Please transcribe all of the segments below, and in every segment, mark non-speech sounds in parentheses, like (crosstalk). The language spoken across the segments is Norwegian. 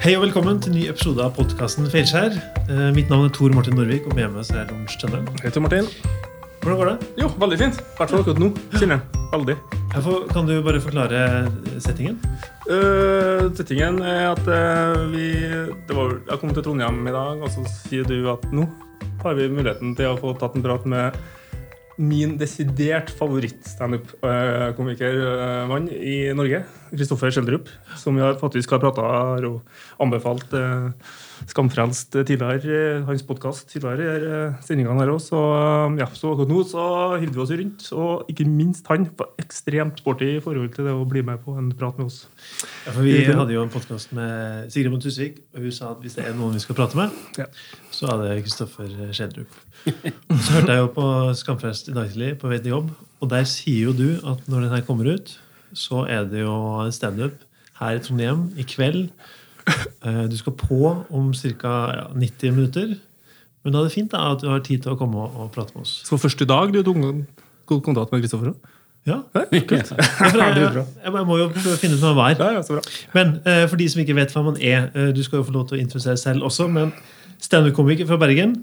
Hei og velkommen til ny episode av podkasten Feilskjær. Eh, Mitt navn er Tor Martin Norvik, og med meg så er Lars Tønne. Hei, Tor Martin. Hvordan går det? Jo, veldig fint. I hvert fall akkurat nå. Kjenner jeg. Veldig. Får, kan du bare forklare settingen? Uh, settingen er at uh, vi det var, Jeg kom til Trondheim i dag, og så sier du at nå har vi muligheten til å få tatt en prat med min desidert favoritt-standup-komikermann i Norge, Kristoffer Schjelderup, som vi har faktisk har prata og anbefalt eh, Skamfrelst tidligere, hans podkast tidligere i eh, sendingene her også. Så, ja, så akkurat nå så hiver vi oss rundt, og ikke minst han var ekstremt sporty i forhold til det å bli med på en prat med oss. Ja, for Vi hadde jo en podkast med Sigrid Mont Tusvik, og hun sa at hvis det er noen vi skal prate med, Ja. så er det Kristoffer Schjelderup. Så hørte jeg jo på Skamfrelst i dag tidlig på vei til jobb, og der sier jo du at når den her kommer ut, så er det jo standup her i Trondheim i kveld. Eh, Du skal på om ca. 90 minutter. Men da er det fint da, at du har tid til å komme og, og prate med oss. Så første dag du tok god kontakt med Kristoffer? Ja, Ja, kult. (laughs) Jeg, jeg, jeg må jo finne ut hvem han var. Men eh, for de som ikke vet hvem han er, eh, du skal jo få lov til å introdusere selv også, men standup-komiker fra Bergen.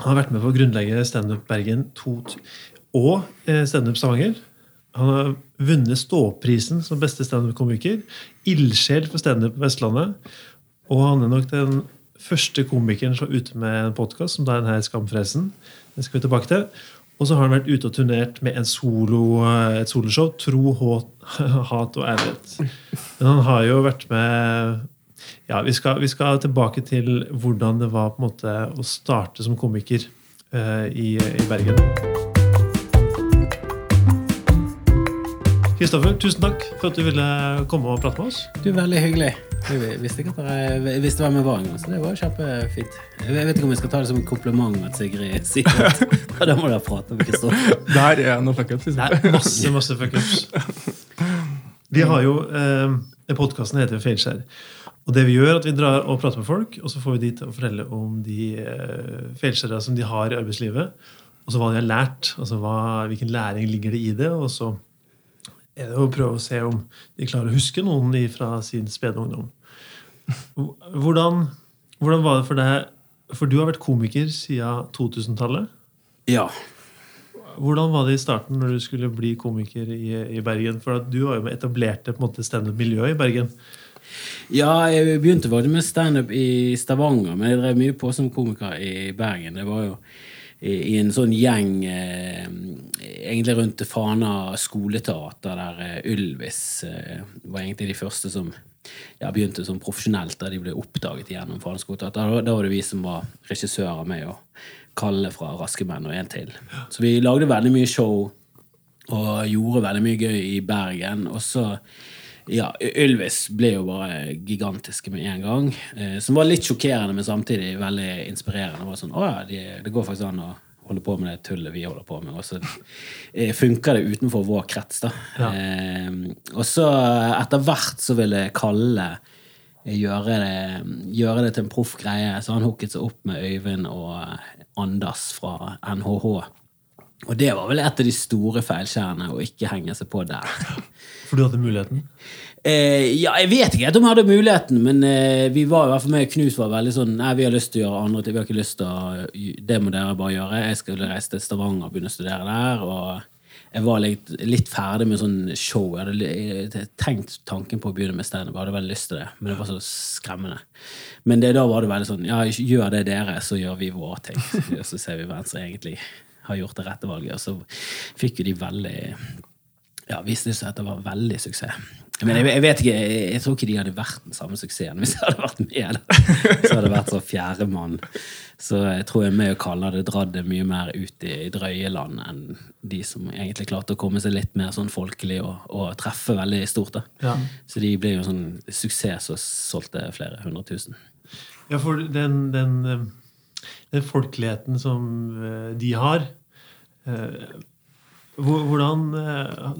Han har vært med på å grunnlegge Standup Bergen 2 og Standup Stavanger. Han har vunnet Ståprisen som beste standup-komiker. Ildsjel for standup på Vestlandet. Og han er nok den første komikeren som er ute med en podkast, som da er denne Skamfrelsen. Den skal vi tilbake til. Og så har han vært ute og turnert med solo, eh, et soloshow. Tro, (laughs) hat og ærlighet. Men han har jo vært med Ja, vi skal, vi skal tilbake til hvordan det var på en måte å starte som komiker uh, i, i Bergen. Kristoffer, tusen takk for at du ville komme og prate med oss. Du, Veldig hyggelig. Jeg visste ikke at dere jeg visste hvem jeg var engang, så det var kjempefint. Jeg vet ikke om jeg skal ta det som en kompliment at Sigrid sier at (laughs) da må dere prate med Kristoffer. Der er noe fuckups. er masse, masse fuckups. Vi har jo eh, Podkasten heter jo Feilskjær. Og det vi gjør, er at vi drar og prater med folk, og så får vi de til å fortelle om de eh, feilskjærene som de har i arbeidslivet. Og så hva de har lært. altså hva, Hvilken læring ligger det i det. Og så er det å prøve å se om de klarer å huske noen fra sin spede ungdom. Hvordan, hvordan var det for deg? For du har vært komiker siden 2000-tallet. Ja. Hvordan var det i starten når du skulle bli komiker i, i Bergen? For at du var jo med etablerte på en måte standup-miljøet i Bergen. ja, jeg begynte bare med standup i Stavanger, men jeg drev mye på som komiker i Bergen. Det var jo i, en sånn gjeng eh, egentlig rundt Fana skoleteater, der eh, Ylvis eh, var egentlig de første som ja, begynte som profesjonelt, da de ble oppdaget gjennom Fana skoleteater. Da, da var det vi som var regissører med, og Kalle fra Raske menn og en til. Så vi lagde veldig mye show og gjorde veldig mye gøy i Bergen. Og så ja, Ylvis ble jo bare gigantiske med en gang. Eh, som var litt sjokkerende, men samtidig veldig inspirerende. Det var sånn, å ja, de, det går faktisk an å holde på med det tullet vi holder på med. Og så eh, funker det utenfor vår krets, da. Ja. Eh, og så etter hvert så ville Kalle gjøre det, gjøre det til en proff greie, så han hooket seg opp med Øyvind og Anders fra NHH. Og det var vel et av de store feilskjærene, å ikke henge seg på der. (laughs) For du hadde muligheten. Eh, ja, jeg vet ikke om jeg hadde muligheten, men eh, vi var i hvert fall med Knut var veldig sånn Nei, vi har lyst til å gjøre andre ting. Vi har ikke lyst til å Det må dere bare gjøre. Jeg skulle reise til Stavanger og begynne å studere der. Og jeg var litt, litt ferdig med sånn show. Jeg hadde jeg hadde tenkt tanken på å begynne med standup. Jeg hadde veldig lyst til det, men det var så skremmende. Men det, da var det veldig sånn Ja, gjør det dere, så gjør vi våre ting. Og (laughs) så ser vi hvem som egentlig har gjort det rette valget. Og så fikk jo de veldig ja, viste det seg at det var veldig suksess. Men jeg, jeg vet ikke, jeg, jeg tror ikke de hadde vært den samme suksessen hvis jeg hadde vært med. Så hadde det vært sånn fjerdemann. Så jeg tror jeg med å kalle det dratt det mye mer ut i drøye land enn de som egentlig klarte å komme seg litt mer sånn folkelig og, og treffe veldig stort. da. Ja. Så de ble jo sånn suksess og solgte flere hundre tusen. Ja, for den, den, eh, den folkeligheten som eh, de har eh, Hvordan eh,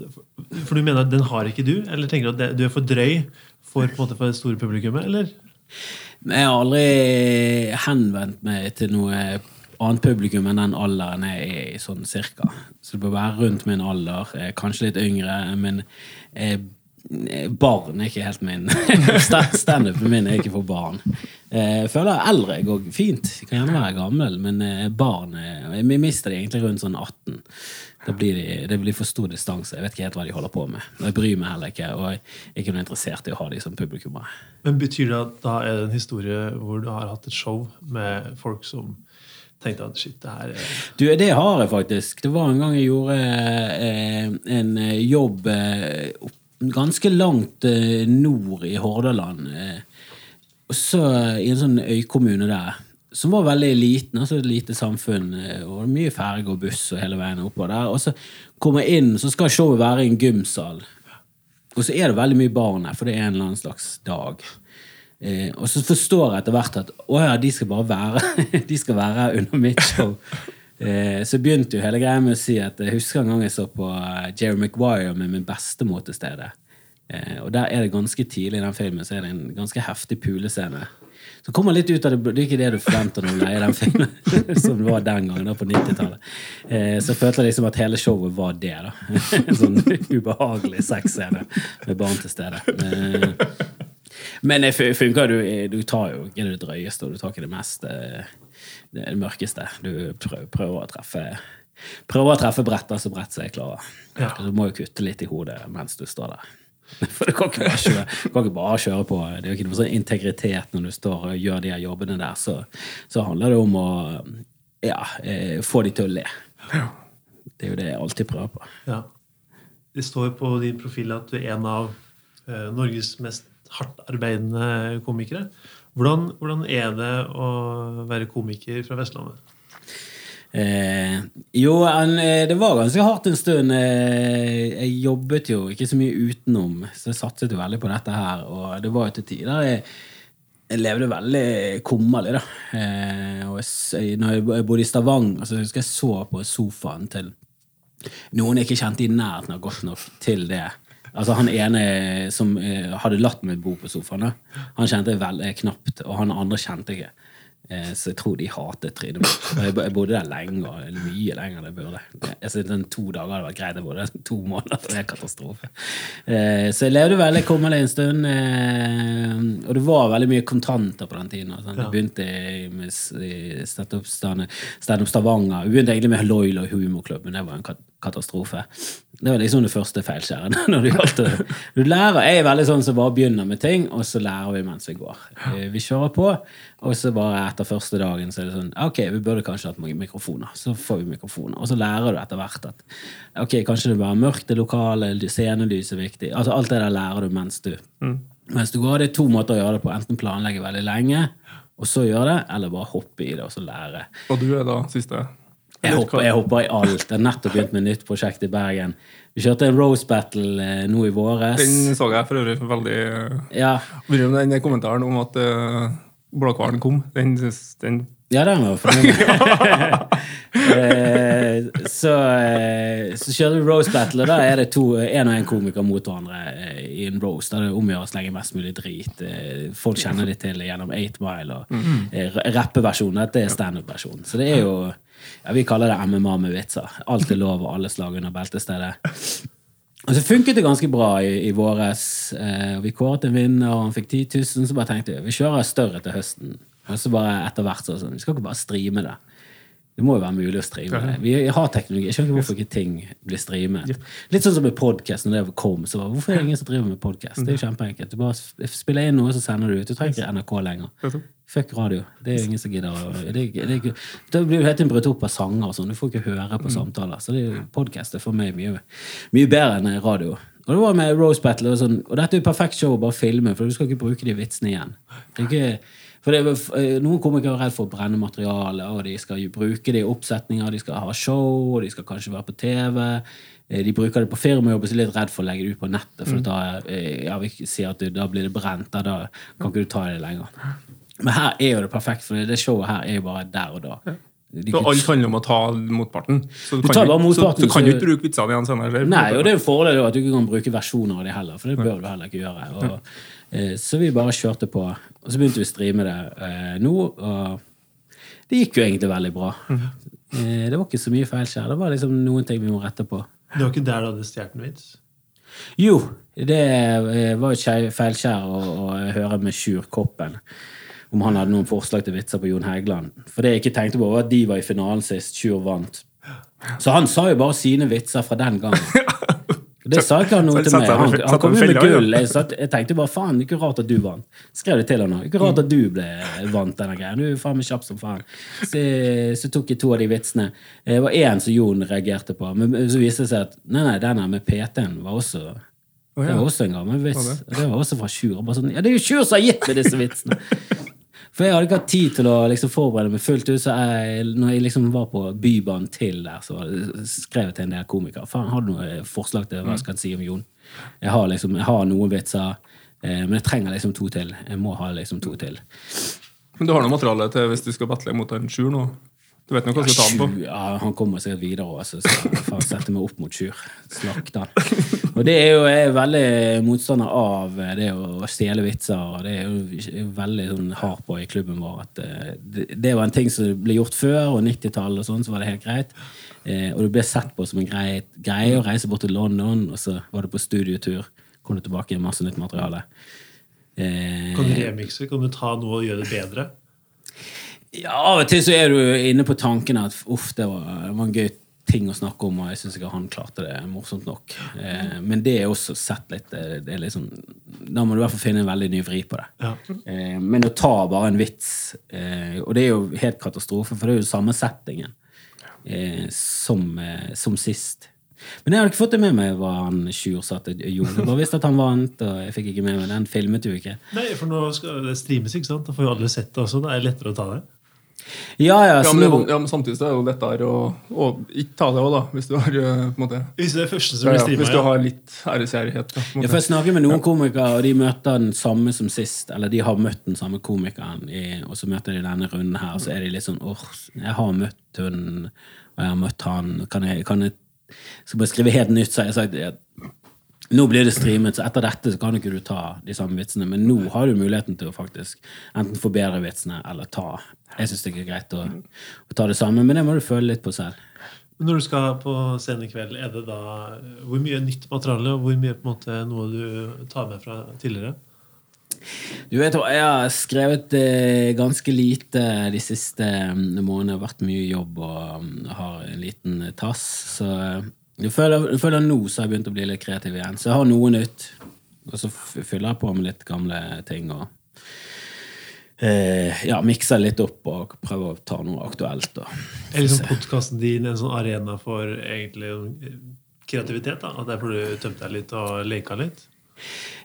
For du mener at den har ikke du? Eller tenker du at du er for drøy for, måte, for det store publikummet? Eller? Jeg har aldri henvendt meg til noe annet publikum enn den alderen jeg er i, sånn cirka. Så det bør være rundt min alder, eh, kanskje litt yngre, men Barn er ikke helt min. (laughs) Sta- Standupen min er ikke for barn. Eh, Jeg føler eldre går fint. Jeg kan gjerne være gammel, men eh, barn eh, Vi mister de egentlig rundt sånn 18. Da blir de, det blir for stor distanse. Jeg vet ikke helt hva de holder på med. Og jeg bryr meg heller ikke, og jeg er ikke noe interessert i å ha de som publikummere. Men Betyr det at da er det en historie hvor du har hatt et show med folk som tenkte at shit, det her er Du, det har jeg faktisk. Det var en gang jeg gjorde eh, en eh, jobb eh, ganske langt eh, nord i Hordaland. Og så i en sånn øykommune der, som var veldig liten, altså et lite samfunn. eh, og mye ferge og buss og hele veien oppover der. Og så kommer jeg inn, så skal showet være i en gymsal. Og så er det veldig mye barn her, for det er en eller annen slags dag. Eh, og så forstår jeg etter hvert at å ja, de skal bare være (laughs) De skal være under mitt show. Eh, så begynte jo hele greia med å si at jeg husker en gang jeg så på eh, Jerry Maguire med min bestemor til stede. Eh, og der er det ganske tidlig i den filmen så er det en ganske heftig pulescene. Så kommer litt ut av det, det er ikke det du forventer når du leier den filmen. (laughs) Som det var den gangen, da på 90-tallet. Eh, så jeg følte liksom at hele showet var det. da En (laughs) sånn ubehagelig sexscene med barn til stede. Eh, men det fun- funker. Du, du tar jo ikke det drøyeste, og du tar ikke det mest eh, det, mørkeste. Du prøver, prøver å treffe Prøver å treffe bretter så bredt som jeg klarer. Du må jo kutte litt i hodet mens du står der. (laughs) For du kan ikke bare kjøre, kan ikke bare kjøre på. Det er jo ikke noe sånn integritet når du står og gjør de her jobbene der. Så, så handler det om å ja, eh, få de til å le. Det er jo det jeg alltid prøver på. Ja. Det står på din profil at du er en av eh, Norges mest hardtarbeidende komikere. Hvordan, hvordan er det å være komiker fra Vestlandet? Eh, jo, han, eh, det var ganske hardt en stund. Eh, jeg jobbet jo ikke så mye utenom, så jeg satset jo veldig på dette her. Og det var jo til tider jeg, jeg levde veldig kummerlig, da. Eh, og jeg, når jeg bodde i Stavanger, så husker jeg så på sofaen til noen jeg ikke kjente i nærheten av godt nok til det. Altså Han ene som eh, hadde latt meg bo på sofaen, da, han kjente jeg veldig knapt, og han andre kjente jeg ikke. Eh, Så jeg tror de hatet trynet mitt. Jeg bodde der lenge, og mye lenger enn jeg burde. Jeg synes den To dager hadde vært greit, jeg bodde der to måneder. Det er katastrofe. Eh, Så jeg levde veldig kummerlig en stund. eh, Og det var veldig mye kontanter på den tiden. og sånn. Jeg begynte med Standup Stavanger. Jeg begynte egentlig med Loyal og humorklubb, men det var en katastrofe. Det var liksom det første feilskjæret. (laughs) når det gjaldt å- Du lærer, Jeg er veldig sånn som bare begynner med ting, og så lærer vi mens vi går. Eh, Vi kjører på, og så bare etter første dagen så er det sånn Ok, vi burde kanskje hatt mikrofoner. Så får vi mikrofoner. Og så lærer du etter hvert at ok, kanskje det bare mørkt, det lokale, scenelys er viktig. Altså Alt det der lærer du mens du Mens du går. Det er to måter å gjøre det på. Enten planlegge veldig lenge, og så gjøre det, eller bare hoppe i det og så lære. Og du er da siste? Jeg hopper, jeg hopper i alt. Jeg har nettopp begynt med et nytt prosjekt i Bergen. Vi kjørte en Rose Battle eh, nå i våres. Den så jeg for øvrig veldig Ja, Bryr meg om den kommentaren om at uh, Blåhvalen kom. Den, den ja den var fornøyd. (laughs) Eh, så, så kjørte vi Rose Battle, og da er det to, en og en komiker mot hverandre i en Rose. Da det omgjøres å slenge mest mulig drit. Folk kjenner det til gjennom 8 Mile og eh, rappeversjonen. Dette er standup-versjonen. Så det er jo ja, Vi kaller det MMA med vitser. Alt er lov, og alle slag under beltestedet. Og så funket det ganske bra i, i våres. Eh, vi kåret en vinner, og han fikk 10 000. Så bare tenkte vi vi kjører større til høsten. Og så bare etter hvert så sånn, Vi skal ikke bare streame det. Det må jo være mulig å streame det. Vi har teknologi. Jeg skjønner ikke hvorfor ikke ting blir streamet. Litt sånn som med podkast. Når det kom, så var, hvorfor er det ingen som driver med podkast? Det er jo kjempeenkelt. Du bare spiller inn noe, så sender du ut. Du trenger ikke NRK lenger. Fuck radio. Det er jo ingen som gidder å Da blir jo helt brutt opp av sanger og sånn. Du får ikke høre på samtaler. Så det er jo podkast er for meg mye, mye bedre enn radio. Og det var med Rose Battle, og, sånn, og dette er jo perfekt show å bare filme, for du skal ikke bruke de vitsene igjen. Det er ikke, for det, eh, Noen komikere er redd for å brenne materiale, og de skal bruke det i oppsetninger, de skal ha show, og de skal kanskje være på TV. Eh, De bruker det på firmajobb, så de er litt redd for å legge det ut på nettet. For da, eh, ja, vi sier at det, da blir det brent, da kan ikke du ta det lenger. Men her er jo det perfekt, for det showet her er jo bare der og da. De Så alt handler om å ta motparten. Så du tar kan, bare jo- motparten, så, så kan du ikke bruke vitsene igjen senere. eller? Nei, og det er jo fordel jo at du ikke kan bruke versjoner av det heller, for det bør du heller ikke gjøre. Og, eh, så vi bare kjørte på, og så begynte vi å streame det eh, nå, og det gikk jo egentlig veldig bra. Eh, det var ikke så mye feilskjær, det var liksom noen ting vi må rette på. Det var ikke der du hadde stjålet en vits? Jo, det eh, var jo feilskjær å, å høre med Sjur Koppen. Om han hadde noen forslag til vitser på Jon Hægeland. For det jeg ikke tenkte på, var at de var i finalen sist. Sjur vant. Så han sa jo bare sine vitser fra den gangen. (laughs) Det sa ikke han noe til meg. han- Han, kom jo med gull. Jeg, satt, jeg tenkte bare faen, det er ikke rart at du vant. Skrev det til han òg. Ikke rart at du ble vant denne greia. Du er faen meg kjapp som faen. Så, så tok jeg to av de vitsene. Det var én som Jon reagerte på, men så viste det seg at nei, nei, den her med PT-en var også det var også en gammel vits. Det var også fra Sjur. Sånn, ja, det er jo Sjur som har gitt meg disse vitsene! (laughs) For jeg hadde ikke hatt tid til å liksom forberede meg fullt ut. Så jeg, når jeg liksom var på Bybanen til der, så skrev jeg til en del komikere. Faen, har du noe forslag til hva jeg skal si om Jon? Jeg har liksom, jeg har noen vitser, eh, men jeg trenger liksom to til. Jeg må ha liksom to til. Men du har noe materiale til hvis du skal battle mot en Sjur nå? Du vet nok hva du skal ta den på? Ja, han kommer sikkert videre òg, så skal jeg sette meg opp mot Sjur. Slakte han. Og det er jo jeg er veldig motstander av eh, det å stjele vitser. og Det er jo veldig sånn hard på i klubben vår at eh, det, det var en ting som ble gjort før, og 90-tallet og sånn, så var det helt greit. Eh, og det ble sett på som en greie, greie å reise bort til London, og så var du på studietur. Kom du tilbake med masse nytt materiale. Eh, Kan du remikse? Kan du ta noe og gjøre det bedre? Ja, Av og til så er du inne på tanken at uff, det var, det var en gøy ting å snakke om, og jeg syns ikke han klarte det morsomt nok. Eh, men det er også sett litt det, er liksom, Da må du i hvert fall finne en veldig ny vri på det. Ja. Eh, men å ta bare en vits, eh, og det er jo helt katastrofe, for det er jo samme settingen eh, som, eh, som sist. Men jeg hadde ikke fått det med meg hva han Sjur sa til. Jeg bare visste at han vant, og jeg fikk ikke med meg den. Filmet jo ikke. Nei, for nå skal det streames, ikke sant? Da får jo alle sett det også. Det er lettere å ta det. Ja, ja, Ja, men, det, ja, men samtidig så er det jo lettere å, å ikke ta det òg, da. Hvis du har eh, på en måte Hvis det er første som blir ja, streama, Hvis du har litt på Ja, for jeg snakker med noen komikere, og de møter den samme som sist. Eller de har møtt den samme komikeren, i, og så møter de denne runden her, og så er de litt sånn åh, jeg har møtt hun, og jeg har møtt han. Kan jeg, kan jeg skal bare skrive helt nytt, så har jeg sagt at nå blir det streamet, så etter dette så kan ikke du ta de samme vitsene. Men nå har du muligheten til å faktisk enten forbedre vitsene eller ta. Jeg syns det er greit å, å ta det samme, men det må du føle litt på selv. Når du skal på scenen i kveld, er det da hvor mye nytt materiale, og hvor mye på en måte noe du tar med fra tidligere? Du vet hva, Jeg har skrevet eh, ganske lite de siste mm, månedene. Har vært mye jobb og mm, har en liten tass. Så eh, jeg føler, jeg føler nå så har jeg begynt å bli litt kreativ igjen. Så jeg har noe nytt. Og så fyller jeg på med litt gamle ting. og eh, ja, Mikser litt opp og prøver å ta noe aktuelt. Og, Er liksom podkasten din en sånn arena for egentlig eh, kreativitet? da? At der får du tømt deg litt og leka litt?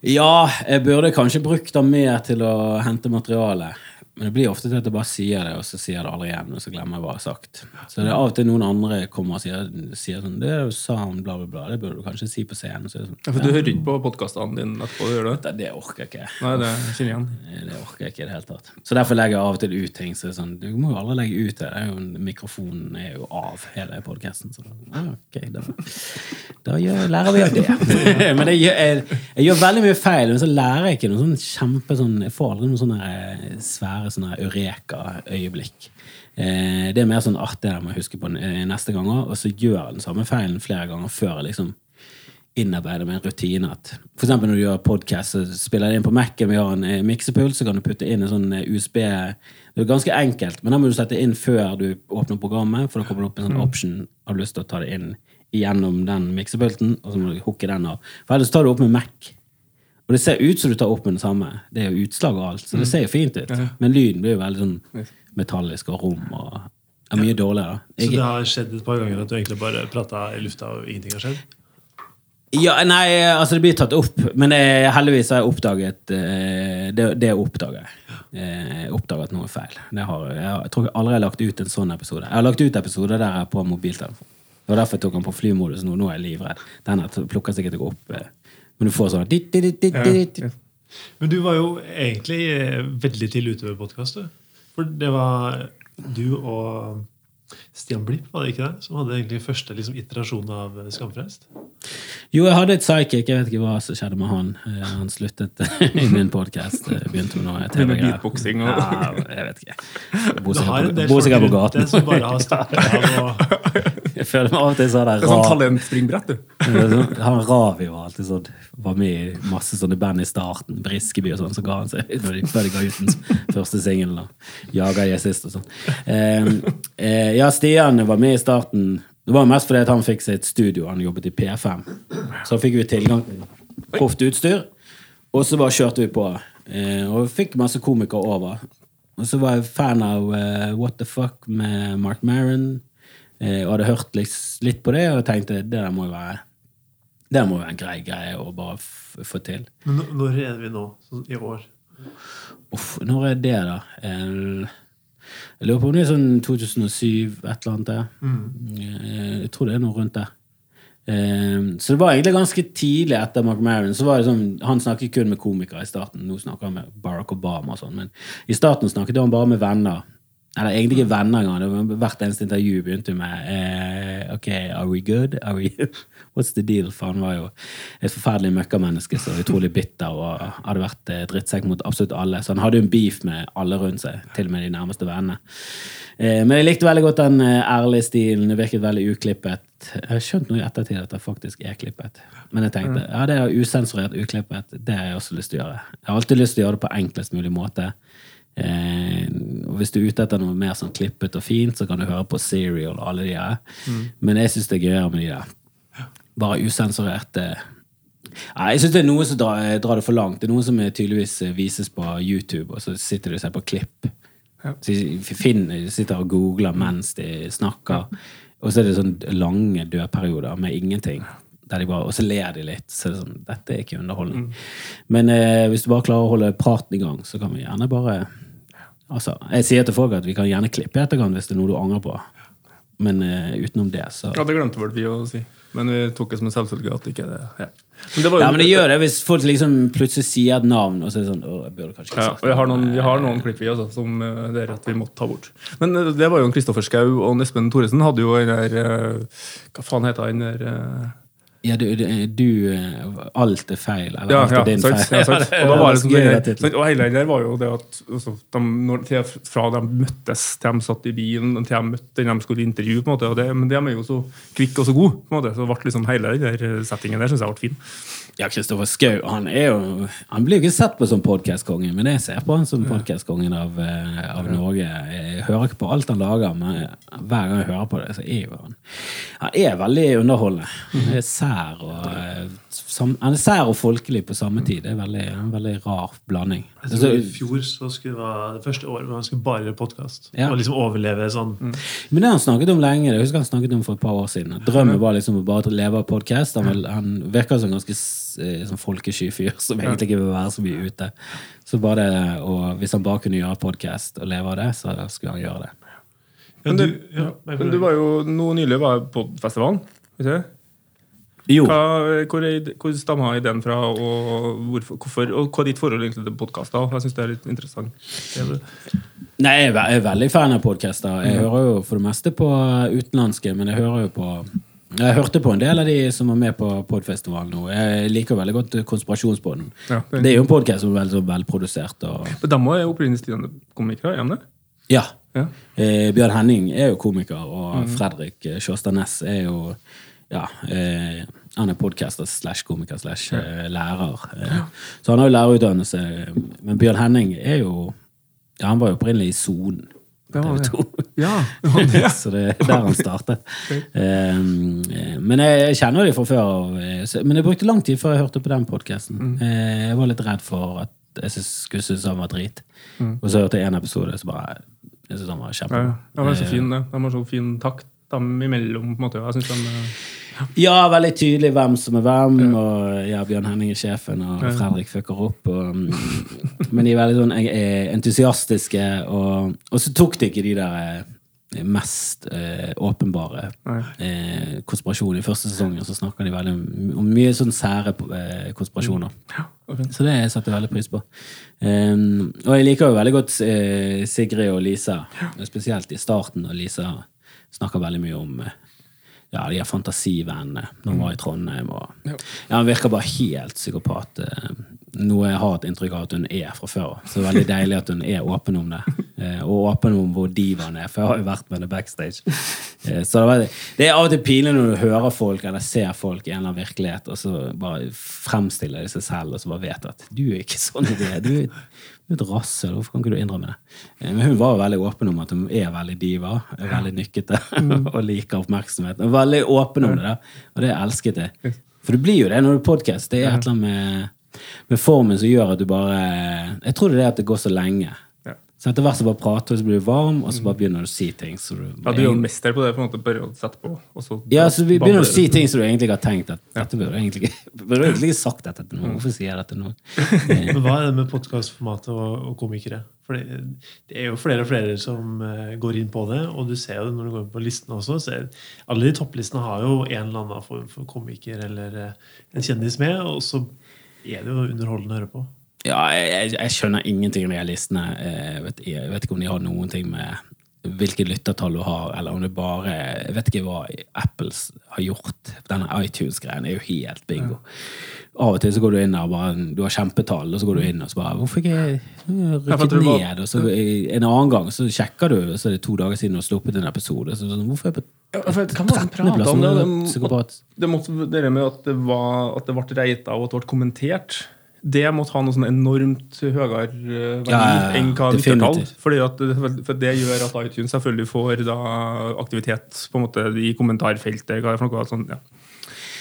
Ja, jeg burde kanskje brukt det mer til å hente materiale. Men det blir ofte til at jeg bare sier det, og så sier jeg det aldri igjen. Og så glemmer jeg hva jeg har sagt. Så det er av og til noen andre kommer og sier, sier sånn Det sa sånn, bla, bla, bla, det burde du kanskje si på scenen. Så sånn, Ja, for du hører ikke på podkastene dine etterpå? du gjør det? det, det orker jeg ikke. Nei, det kjenner igjen. Det orker jeg ikke i det hele tatt. Så derfor legger jeg av og til ut ting. Så det er sånn, du må jo aldri legge ut det. det er jo, mikrofonen er jo av hele podkasten. Så ja, ok, da, da gjør, lærer vi av det. (laughs) men jeg, jeg, jeg gjør veldig mye feil, men så lærer jeg ikke noe sånn kjempe sånn Jeg får aldri noen sånne eh, svære sånne eureka-øyeblikk. Eh, det er mer sånn artig det må jeg huske på eh, neste gang òg, og så gjør jeg den samme feilen flere ganger før jeg liksom innarbeide med en rutine. At for eksempel når du gjør podcast, så spiller det inn på Mac-en, vi har en eh, miksepult, så kan du putte inn en sånn eh, USB Det er ganske enkelt, men da må du sette inn før du åpner programmet, for da kommer det opp en sånn option har du lyst til å ta det inn gjennom den miksepulten, og så må du hooke den av. For ellers tar du opp med Mac. Og det ser ut som du tar opp med det samme. Det er jo utslag og alt, så det ser jo fint ut. Men lyden blir jo veldig sånn metallisk og rom og er mye dårligere. Så det har skjedd et par ganger at du egentlig bare prata i lufta, og ingenting har skjedd? Ja, nei, altså det blir tatt opp, men eh, heldigvis har jeg oppdaget eh, det, det oppdager jeg. Eh, at oppdaget noe feil. Det har, jeg, jeg tror jeg aldri har lagt ut en sånn episode. Jeg har lagt ut episoder der jeg er på mobiltelefon. Det var derfor jeg tok den på flymodus nå. Nå er jeg livredd. Den plukker sikkert ikke opp. eh, Men du får sånn dit, dit, dit, dit, dit. Ja. Men du var jo egentlig eh, veldig tidlig ute med podkast. For det var du og Stian Blipp, var det ikke det? Som hadde egentlig første liksom, iterasjon av Skamfrelst. Jo, jeg hadde et psychic. Jeg vet ikke hva som skjedde med han. Eh, Han sluttet i min podkast. Begynte med noe TV-greier. Ja, jeg vet ikke. Bor sikkert på, gaten. som bare har av. Og, (laughs) Jeg føler meg av og til sånn der Det er sånn talentspringbrett, du. (laughs) Sånn- Han Ravi var alltid sånn Var med i masse sånne band i starten. Briskeby og sånn. Så ga han seg når de, før de ga ut den første singelen. og Jaga jeg sist og sånn. Eh, eh, ja, Stian var med i starten. Det var mest fordi han fikk seg et studio. Han jobbet i P5. Så fikk vi tilgang til proft utstyr. Og så bare kjørte vi på. Eh, og vi fikk masse komikere over. Og så var jeg fan av uh, What the Fuck med Mark Maron. Eh, og hadde hørt litt, på det og tenkte det der må jo være det må være en grei greie å bare få til. Men når er vi nå? Sånn I år? Uff, når er det, da? Eh, Jeg lurer på om det er sånn 2007, et eller annet der. Mm. Jeg tror det er noe rundt der. Eh, Så det var egentlig ganske tidlig etter Mark Maron. Så var det sånn, Han snakket kun med komikere i starten. Nå snakker han med Barack Obama og sånn. Men i starten snakket han bare med venner. Eller egentlig ikke venner engang. Hvert eneste intervju begynte med eh, OK, are we good? Are we (laughs) What's the deal? For han var jo et forferdelig møkkamenneske så utrolig bitter og hadde vært eh, drittsekk mot absolutt alle. Så han hadde jo en beef med alle rundt seg, til og med de nærmeste vennene. Eh, men jeg likte veldig godt den eh, ærlige stilen. Det virket veldig uklippet. Jeg har skjønt nå i ettertid at det faktisk er klippet. Men jeg tenkte ja, det er usensurert, uklippet. Det har jeg også lyst til å gjøre. Jeg har alltid lyst til å gjøre det på enklest mulig måte. Eh, og hvis du er ute etter noe mer sånn klippet og fint, så kan du høre på Serial og alle de her. Men jeg syns det er gøyere med de der bare usensurerte Nei, Jeg syns det er noe som drar, drar det for langt. Det er noe som tydeligvis eh, vises på YouTube, og så sitter du og ser på klipp. Så Finn sitter og googler mens de snakker. Og så er det sånn lange dødperioder med ingenting. De bare, og så ler de litt. Så er sånn, dette er ikke underholdning. Men eh, hvis du bare klarer å holde praten i gang, så kan vi gjerne bare Altså, Jeg sier til folk at vi kan gjerne klippe etterkant hvis det er noe du angrer på. Men uh, utenom det, så Ja, det glemte vel vi å si. Men vi tok det som en selvfølge at ikke det ja. Men det var jo, Ja, men det gjør det hvis folk liksom plutselig sier et navn, og så er det sånn Å, jeg burde kanskje ikke sagt ja, Vi har noen, vi har noen klipp vi også, som det er at vi måtte ta bort. Men eh, det var jo en Kristoffer Schou og Espen Thoresen hadde jo den der eh, Hva faen heter han der Ja, du, du, eh, Alt er feil. Eller Ja, alt ja, er din sant, feil. ja, sant. (laughs) Og da var det det, der- og hele det var jo det at altså, de, når, fra de møttes til de satt i bilen, til de møtte den de skulle intervjue, på en måte, det, men de er jo så kvikke og så gode. på en måte, så ble liksom hele den der settingen der synes jeg ble fin. Ja, Kristoffer Schou han er jo Han blir jo ikke sett på som podkastkongen, men jeg ser på han som podkastkongen av, eh, av Norge. Jeg hører ikke på alt han lager, men hver gang jeg hører på det, så er jo han Han er veldig underholdende. Han er sær og eh, sam, Han er sær og folkelig på samme tid. Det er veldig, en veldig rar blanding. Jeg Altså, tror I fjor så skulle det være det første året hvor han skulle bare gjøre podkast. Ja. Og liksom overleve sånn. Men det har han snakket om lenge. Jeg husker han snakket om for et par år siden. Drømmen var liksom å bare leve av podkast. Han, han virker som en ganske eh, sånn folkesky fyr som egentlig ikke vil være så mye ute. Så bare det, og Hvis han bare kunne gjøre podkast og leve av det, så skulle han gjøre det. Men du, ja, Men du var jo nå nylig var på festivalen. Vet du? Jo. Hva, hvor, er, hvor stammer ideen fra, og hvorfor, hvorfor, og hva er ditt forhold egentlig til podkaster? Jeg syns det er litt interessant. Nei, jeg er er veldig fan av podkaster. Jeg hører jo for det meste på utenlandske, men jeg hører jo på jeg hørte på en del av de som var med på Podfestivalen nå. Jeg liker veldig godt Konspirasjonspodden. Ja, det- det er jo en podkast som er veldig velprodusert. Og... Men de er opprinnelig standup-komikere, er de det? Ja. Ja. Eh, Bjørn Henning er jo komiker, og Fredrik eh, Sjåstad Næss er jo ja, eh, han er podcaster slash komiker slash eh, lærer. Eh, Så han har jo lærerutdannelse. Men Bjørn Henning er jo ja, Han var jo opprinnelig i Sonen. Det var det. TV 2. (laughs) Ja. Så det er der han startet. Um, eh, men jeg, kjenner dem fra før eh, Men jeg brukte lang tid før jeg hørte på den podkasten. Jeg var litt redd for at jeg skulle synes han var drit. Og så hørte jeg en episode, så bare Jeg synes han var Ja, kjempebra. ja. De var så fin, det. De var så fin takt dem imellom. på en måte. Jeg synes de, ja. Ja, veldig tydelig hvem som er hvem. Og ja, Bjørn Henning er sjefen, og Fredrik fucker opp. Og, mm, men de er veldig sånn eh, entusiastiske, og, og så tok de ikke de der eh, mest eh, åpenbare eh, konspirasjoner. I første sesongen så snakker de veldig om, om mye sånn sære eh, konspirasjoner. ok. Så det setter jeg veldig pris på. Um, og jeg liker jo veldig godt eh, Sigrid og Lisa, spesielt i starten. Og Lisa snakker veldig mye om eh, ja, de her fantasivennene når han var i Trondheim. Og, ja, Han virker bare helt psykopat. eh, Noe jeg har et inntrykk av at hun er fra før. Så det er veldig deilig at hun er åpen om det. eh, Og åpen om hvor divaen er, for jeg har jo vært med henne backstage. Så det, var, det er av og til pinlig når du hører folk eller ser folk i en eller annen virkelighet, og så bare fremstiller de seg selv og så bare vet at du er ikke sånn i det. Du er du er et rassel. Hvorfor kan ikke du innrømme det? Eh, Men hun var jo veldig åpen om at hun er veldig diva, er veldig nykkete (laughs) og liker oppmerksomhet. var veldig åpen om det, da. og det elsket jeg. For det blir jo det når du podkast. Det er et eller annet med, med formen som gjør at du bare Jeg tror det er det at det går så lenge. Ja. Så etter hvert så bare prater du, så blir du varm, og så bare begynner du å si ting. Så du, Ja, du er jo mester på det. på en måte, Bare å sette på, og så ja, så vi begynner å si ting som du egentlig ikke har tenkt at dette burde egentlig burde (laughs) du egentlig ikke sagt dette til noen. Hvorfor sier jeg dette nå? (laughs) Men hva er det med podkastformatet og, og komikere? For det, det er jo flere og flere som eh, går inn på det, og du ser jo det når du går inn på listene også. Så er, alle de topplistene har jo en eller annen form for komiker eller eh, en kjendis med, og så er det jo underholdende å høre på. Ja, jeg, jeg, skjønner ingenting med de listene. Jeg vet, jeg vet ikke om de har noen ting med hvilke lyttertall du har, eller om det bare Jeg vet ikke hva Apples har gjort. Denne iTunes-greien er jo helt bingo. Av og til så går du inn der bare Du har kjempetall, og så går du inn og så bare Hvorfor ikke jeg rykket ned? Og så en annen gang så sjekker du, så er det to dager siden du har sluppet en episode. Så sånn, hvorfor er jeg på Hva det de 13. plass? Det, det, det det med at det, var, at det ble reita og at det ble kommentert. Det måtte ha noe sånn enormt høyere verdi Ja, ja, enn hva lyttertall. For det gjør at iTunes selvfølgelig får da aktivitet på en måte i kommentarfeltet. Hva er det for noe sånn, ja.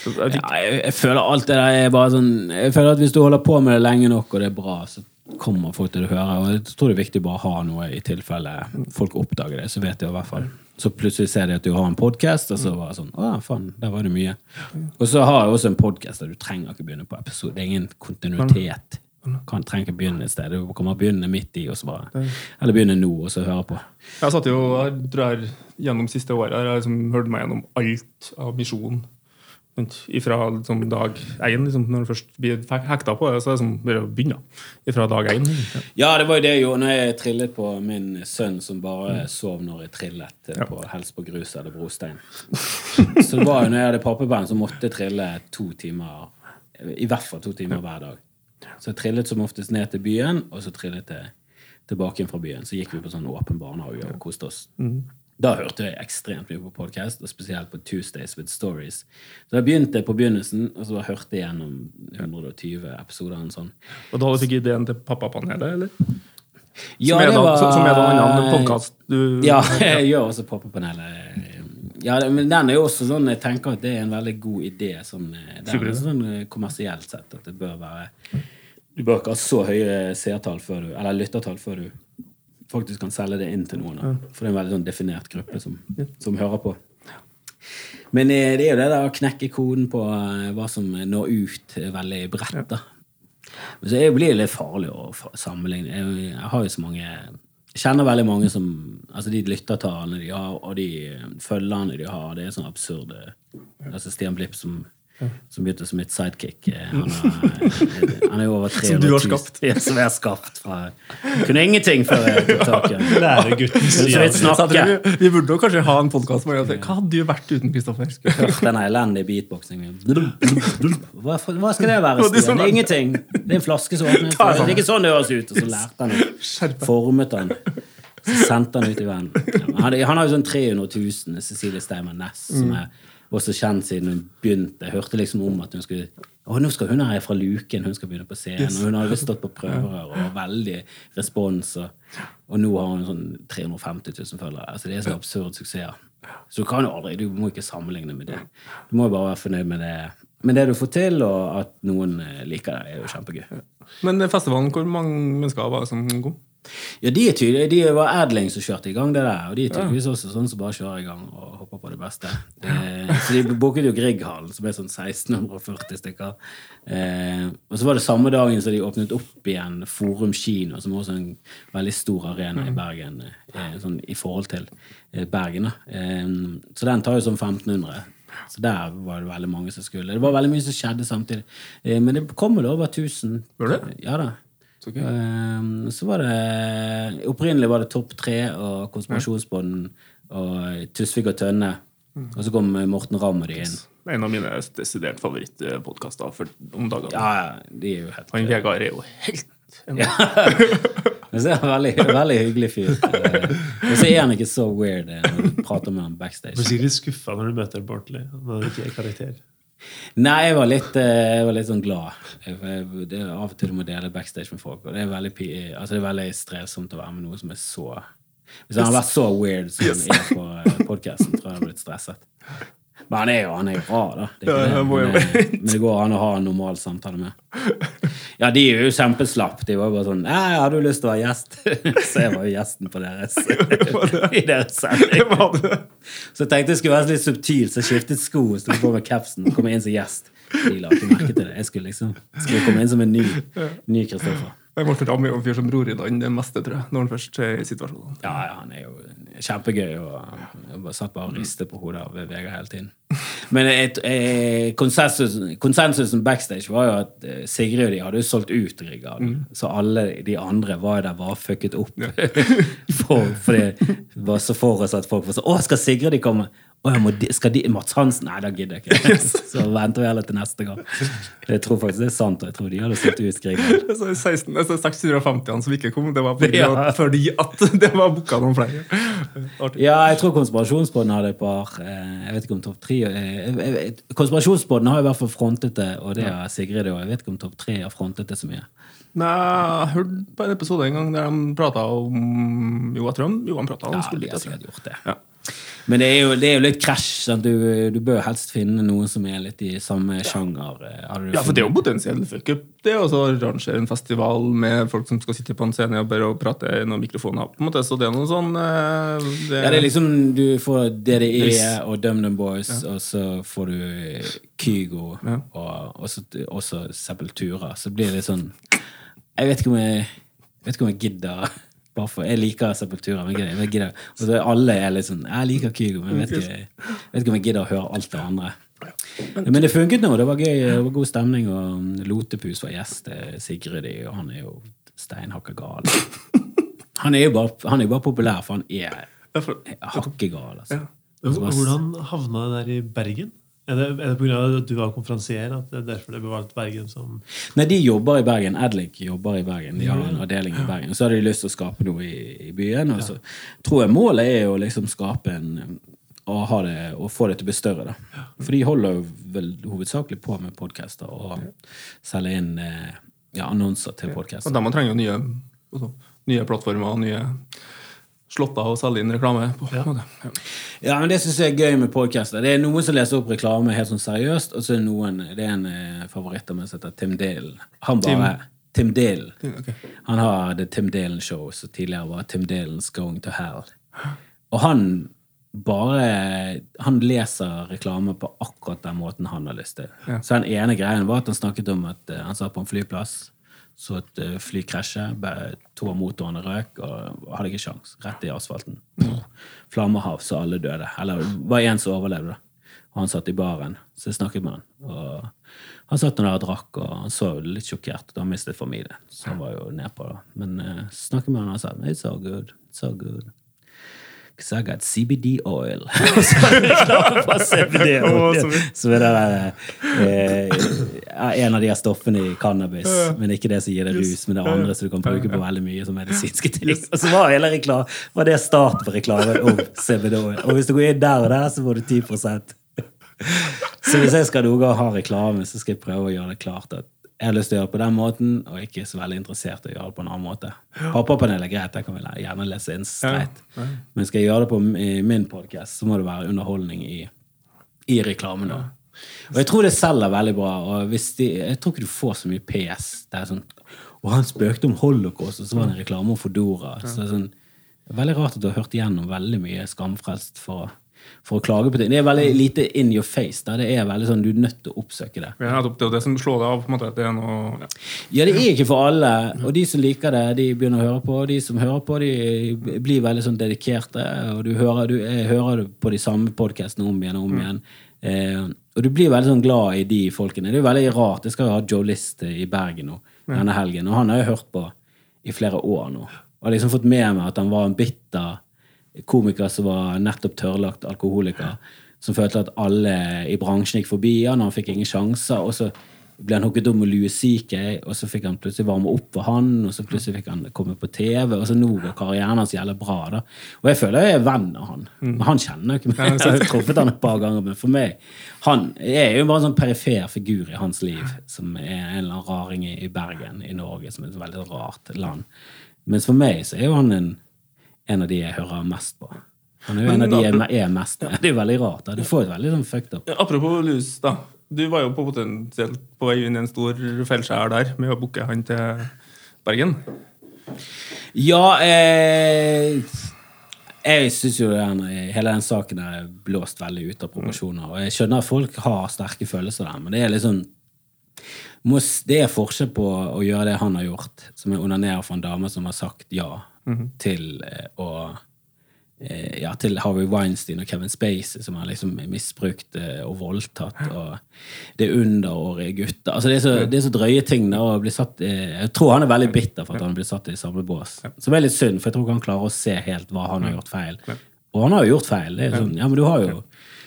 Så jeg jeg, jeg føler alt det der er bare sånn Jeg føler at hvis du holder på med det lenge nok, og det er bra, så kommer folk til å høre. Og jeg tror det er viktig bare å ha noe i tilfelle folk oppdager det. Så vet de i hvert fall Så plutselig ser de at du har en podkast, og så var det sånn Å faen, der var det mye. Og så har jeg også en podkast der du trenger ikke begynne på episode. Det er ingen kontinuitet. Kan trenger ikke begynne et sted. Du kommer begynne midt i, og så bare Eller begynne nå, og så høre på. jeg satt jo jeg tror jeg, gjennom siste året har jeg liksom hørt meg gjennom alt av Misjon. Fra liksom dag én, liksom, når du først blir hekta på det, så er det som bare å begynne. Fra dag én. Ja, det var jo det jeg gjorde når jeg trillet på min sønn som bare sov når jeg trillet eh, på helst på grus eller brostein. Så det var jo når jeg hadde pappaband, så måtte jeg trille to timer, i hvert fall to timer hver dag. Så jeg trillet som oftest ned til byen, og så trillet jeg tilbake inn fra byen. Så gikk vi på sånn åpen barnehage og koste oss. Da hørte jeg ekstremt mye på podkast, og spesielt på Tuesdays with Stories. Så jeg begynte på begynnelsen, og så hørte jeg gjennom 120 episoder. Og, sånn. Og da hadde du ikke ideen til Pappapanelet, eller? Ja, som, er da, var- som er da en annen podkast du Ja, (laughs) jeg gjør også Pappapanelet. Ja, men den er jo også sånn Jeg tenker at det er en veldig god idé sånn, eh, sånn eh, kommersielt sett. At det bør være Du bør ikke ha så høye seertall før du Eller lyttertall før du faktisk kan selge det inn til noen. Da. For det er en veldig sånn definert gruppe som, som hører på. Men eh, det er jo det der å knekke koden på eh, hva som når ut, er veldig bredt. da. Men så blir det litt farlig å sammenligne. Jeg, jeg har jo så mange Jeg kjenner veldig mange som Altså de lyttertallene de har, og de eh, følgerne de har, det er sånn absurde Altså Stian Blipp som, som begynte som mitt sidekick. eh, Han er, jo over 300 Som du har 000 skapt. Ja, som jeg har skapt fra Kunne ingenting før jeg tok tak i (laughs) tror vi, vi burde jo kanskje ha en podkast hvor jeg sier, Hva hadde du vært uten Kristoffer? Den elendige beatboxingen. Hva, hva skal det være, Stian? Det er ingenting. Det er en flaske som åpner. Det er ikke sånn det høres ut. Og så lærte han det. Formet han. Så sendte han ut i verden. Han, han har jo sånn 300 000, Cecilie Steinmann Næss, som er også kjent siden hun begynte. Jeg hørte liksom om at hun skulle å, nå skal hun her fra Luken, hun skal begynne på scenen. Og hun har jo stått på prøver og veldig respons. Og, og nå har hun sånn 350 000 følgere. Altså Det er så absurd suksess. Så du kan jo aldri, du må ikke sammenligne med det. Du må jo bare være fornøyd med det, Men det du får til, og at noen eh, liker det, er jo kjempegøy. Men festivalen, hvor mange mennesker var det som kom? Ja, de er tydelige. De var Adling som kjørte i gang det der, og de er tydeligvis også sånn som bare kjører i gang og håper på det beste. Eh, så de booket jo Grieghallen, som er sånn 1640 stykker. Eh, og så var det samme dagen som de åpnet opp igjen Forum kino, som også er en veldig stor arena i Bergen, eh, sånn i forhold til eh, Bergen. Eh, så den tar jo sånn 1500. Så der var det veldig mange som skulle. Det var veldig mye som skjedde samtidig. Eh, men det kom vel over 1000. Var det? Ja da. Så gøy. Ehm, så var det Opprinnelig var det Topp tre og Konspirasjonsbånd og Tusvik og Tønne. Og så kom Morten Ramm og de inn. En av mine desidert favorittpodkaster om dagene. Ja, ja, de er jo helt Han Vegard er jo helt (laughs) Ja. Men så er han veldig, veldig hyggelig fyr. Eh, Og så er han ikke så weird eh, når du prater med ham Du backstage. blir sikkert litt skuffa når du møter Bartley. Han er ikke er karakter. Nei, jeg var litt, eh, jeg var litt sånn glad. Jeg, jeg, det er Av og til du må dele backstage med folk, og det er veldig, altså det er veldig strevsomt å være med noe som er så Hvis han hadde vært så weird som han er på podkasten, tror jeg jeg hadde blitt stresset. Men han er jo, han er jo rar, da. Det Ja, det. jo Men, eh, men det går an å ha en normal samtale med. Ja, de er jo kjempeslapp. De var bare sånn «Nei, 'Har du lyst til å være gjest?' (laughs) Så jeg var jo gjesten på deres, (laughs) (laughs) i deres sending. Så jeg tenkte jeg skulle være litt subtil, så jeg skiftet sko og sto på med capsen og kom inn som gjest. De la ikke merke til det. Jeg skulle liksom skulle komme inn som en ny ny Kristoffer. Morten Ramm er jo en fyr som ror i land det meste, tror jeg, når han først er i situasjonen. Ja, ja, han er jo kjempegøy, og jeg bare satt bare og ristet på hodet av Vegard hele tiden. Men et, et, konsensus, konsensusen backstage var jo at eh, Sigrid og de hadde jo solgt ut Grieghallen. Så alle de andre var der bare fucket opp. (laughs) for, for det var så for oss at folk var sånn Å, skal Sigrid de komme? Må de, skal de, Mats Hansen? Nei, da gidder jeg ikke. (laughs) Så venter vi heller til neste gang. Jeg tror faktisk det er sant, og jeg tror de hadde sett ut Grieghallen. Så 16, altså 650 som ikke kom, det var fordi, Ja. fordi at (laughs) det var booka noen flere. Artig. Ja, jeg tror Konspirasjonsbåten hadde et par eh, Jeg vet ikke om topp tre eh, Konspirasjonspodden har i hvert fall frontet det, og det har Sigrid òg. Jeg vet ikke om topp tre har frontet det så mye. Nei, jeg hørte på en episode en gang der de prata om Jo, jeg tror han, jo, de prata om Ja, skulle litt etter. gjort det. Ja. Men det er jo, det er jo litt krasj. Du, du bør helst finne noen som er litt i samme sjanger. eh, Ja, for det er jo potensiell fuckup. Det er å arrangere en festival med folk som skal sitte på en scene og bare prate i noen mikrofoner. På en måte, så det er noe sånn eh, det, ja, det er liksom Du får DDE Hvis- og DumDum Boys, og så får du Kygo Ja. og også, også Sepultura. Så blir det litt sånn Jeg vet ikke om jeg, jeg vet ikke om jeg gidder. Bare for, jeg liker Sepultura, men jeg gidder, jeg alle er litt sånn Jeg liker Kygo, men jeg vet ikke, jeg vet ikke om jeg gidder å høre alt det andre. Men det funket nå. Det var gøy, det var god stemning. Og Lotepus var gjest. eh, Sigrid og han er jo steinhakka gal. (laughs) Han er jo bare, han er bare populær, for han er hakkegal. Altså. Hvordan havna det der i Bergen? Er det, er det pga. at du var konferansier at det er derfor det ble valgt Bergen som Nei, de jobber i Bergen. Adlik jobber i Bergen. De har en avdeling i Bergen. Og så hadde de lyst til å skape noe i, i byen. Og så tror jeg målet er å liksom skape en og, ha det, og få det til å bli større. Da. For de holder jo vel hovedsakelig på med podcaster og selger inn eh, ja, annonser til Og podcaster. de trenger jo nye, altså, nye plattformer og nye slåtter å selge inn reklame på. Ja. Ja. Ja, men Det synes jeg er gøy med podkaster. Det er noen som leser opp reklame helt sånn seriøst, og så er det noen Det er en eh, favoritt av meg som heter Tim Dale. Han bare Tim, Dalen. Ok. Han har The Tim Dalen Show, som tidligere var Tim Dalen's Going to Hell. Og han bare Han leser reklame på akkurat den måten han har lyst til. Ja. Så den ene greien var at han snakket om at eh, han satt på en flyplass, så et eh, fly krasje, to av motorene røk, og hadde ikke sjans. Rett i asfalten. Flammehav, så alle døde. Eller det var én som overlevde. Og han satt i baren, så jeg snakket med han. Og han satt der og drakk, og han så litt sjokkert ut. Han mistet familien, så han var jo nedpå. da. Men uh, snakket med han, og han sa it's all good. It's all good. Because I got CBD oil. (laughs) Så (laughs) er det reklame for CBD oil. så er det der, eh, ja, en av de her stoffene i cannabis, men ikke det som gir deg rus, men det andre som du kan bruke på veldig mye som medisinske ting. Og så var hele reklame, var det start på reklame om CBD. Og hvis du går inn der og der, så får du 10 Så hvis jeg skal noen gang ha reklame, så skal jeg prøve å gjøre det klart at jeg har lyst til å gjøre det på den måten, og ikke så veldig interessert i å gjøre det på en annen måte. Pappapanel er greit, der kan vi gjerne lese inn streit. Men skal jeg gjøre det på min podkast, så må det være underholdning i, i reklamen. da. Og jeg tror det selger veldig bra. og de, Jeg tror ikke du får så mye PS. Det er sånn, og han spøkte om holocaust, og så var det en reklame om Fodora. Så det er sånn, veldig rart at du har hørt igjennom veldig mye Skamfrelst for, for å klage på ting. Det er veldig lite in your face. Da. Det er veldig sånn, Du er nødt til å oppsøke det. Ja, det er det som slår deg av. på en måte, det er noe... Ja. Det er ikke for alle. Og de som liker det, de begynner å høre på. Og De som hører på, de blir veldig sånn dedikerte. Og du hører, du, jeg hører på de samme podkastene om igjen og om igjen. Eh, og du blir veldig sånn glad i de folkene. Det er jo veldig rart. Jeg skal jo ha Joe List i Bergen nå, denne helgen, og han har jeg hørt på i flere år nå. Og har liksom fått med meg at han var en bitter komiker som var nettopp tørrlagt alkoholiker. som følte at alle i bransjen gikk forbi han, han fikk ingen sjanser. Og så ble han hooket om Louis CK, og så fikk han plutselig varme opp for han, og så plutselig fikk han komme på TV, og så nå går karrieren hans jævlig bra. da. Og jeg føler jeg er venn av han. Men han kjenner ikke meg. (laughs) Jeg har truffet han et par ganger, men for meg Han er jo bare en sånn perifer figur i hans liv, som er en eller annen raring i i Bergen i Norge, som er et veldig rart land. Mens for meg så er jo han en, en av de jeg hører mest på. Han er jo en av de jeg er mest med. Det er jo veldig rart. da. Du får et veldig sånn fucked up. Ja, apropos lus, da. Du var jo på potensielt på vei inn i en stor feilskjær der med å booke han til Bergen. Ja, eh, jeg syns jo den, hele den saken er blåst veldig ut av proporsjoner. Og jeg skjønner at folk har sterke følelser der, men det er liksom Det er forskjell på å gjøre det han har gjort, som er onanere for en dame som har sagt ja til eh, å ja, til Harvey Weinstein og Kevin Spacey, som har liksom misbrukt eh, og voldtatt. Og det er underårige gutter. Altså det, er så, det er så drøye ting. Da, å bli satt, eh, jeg tror han er veldig bitter for at han blir satt i samme bås. Som er litt synd, for jeg tror ikke han klarer å se helt hva han har gjort feil. Og han har jo gjort feil. Det er sånn, ja, men du har jo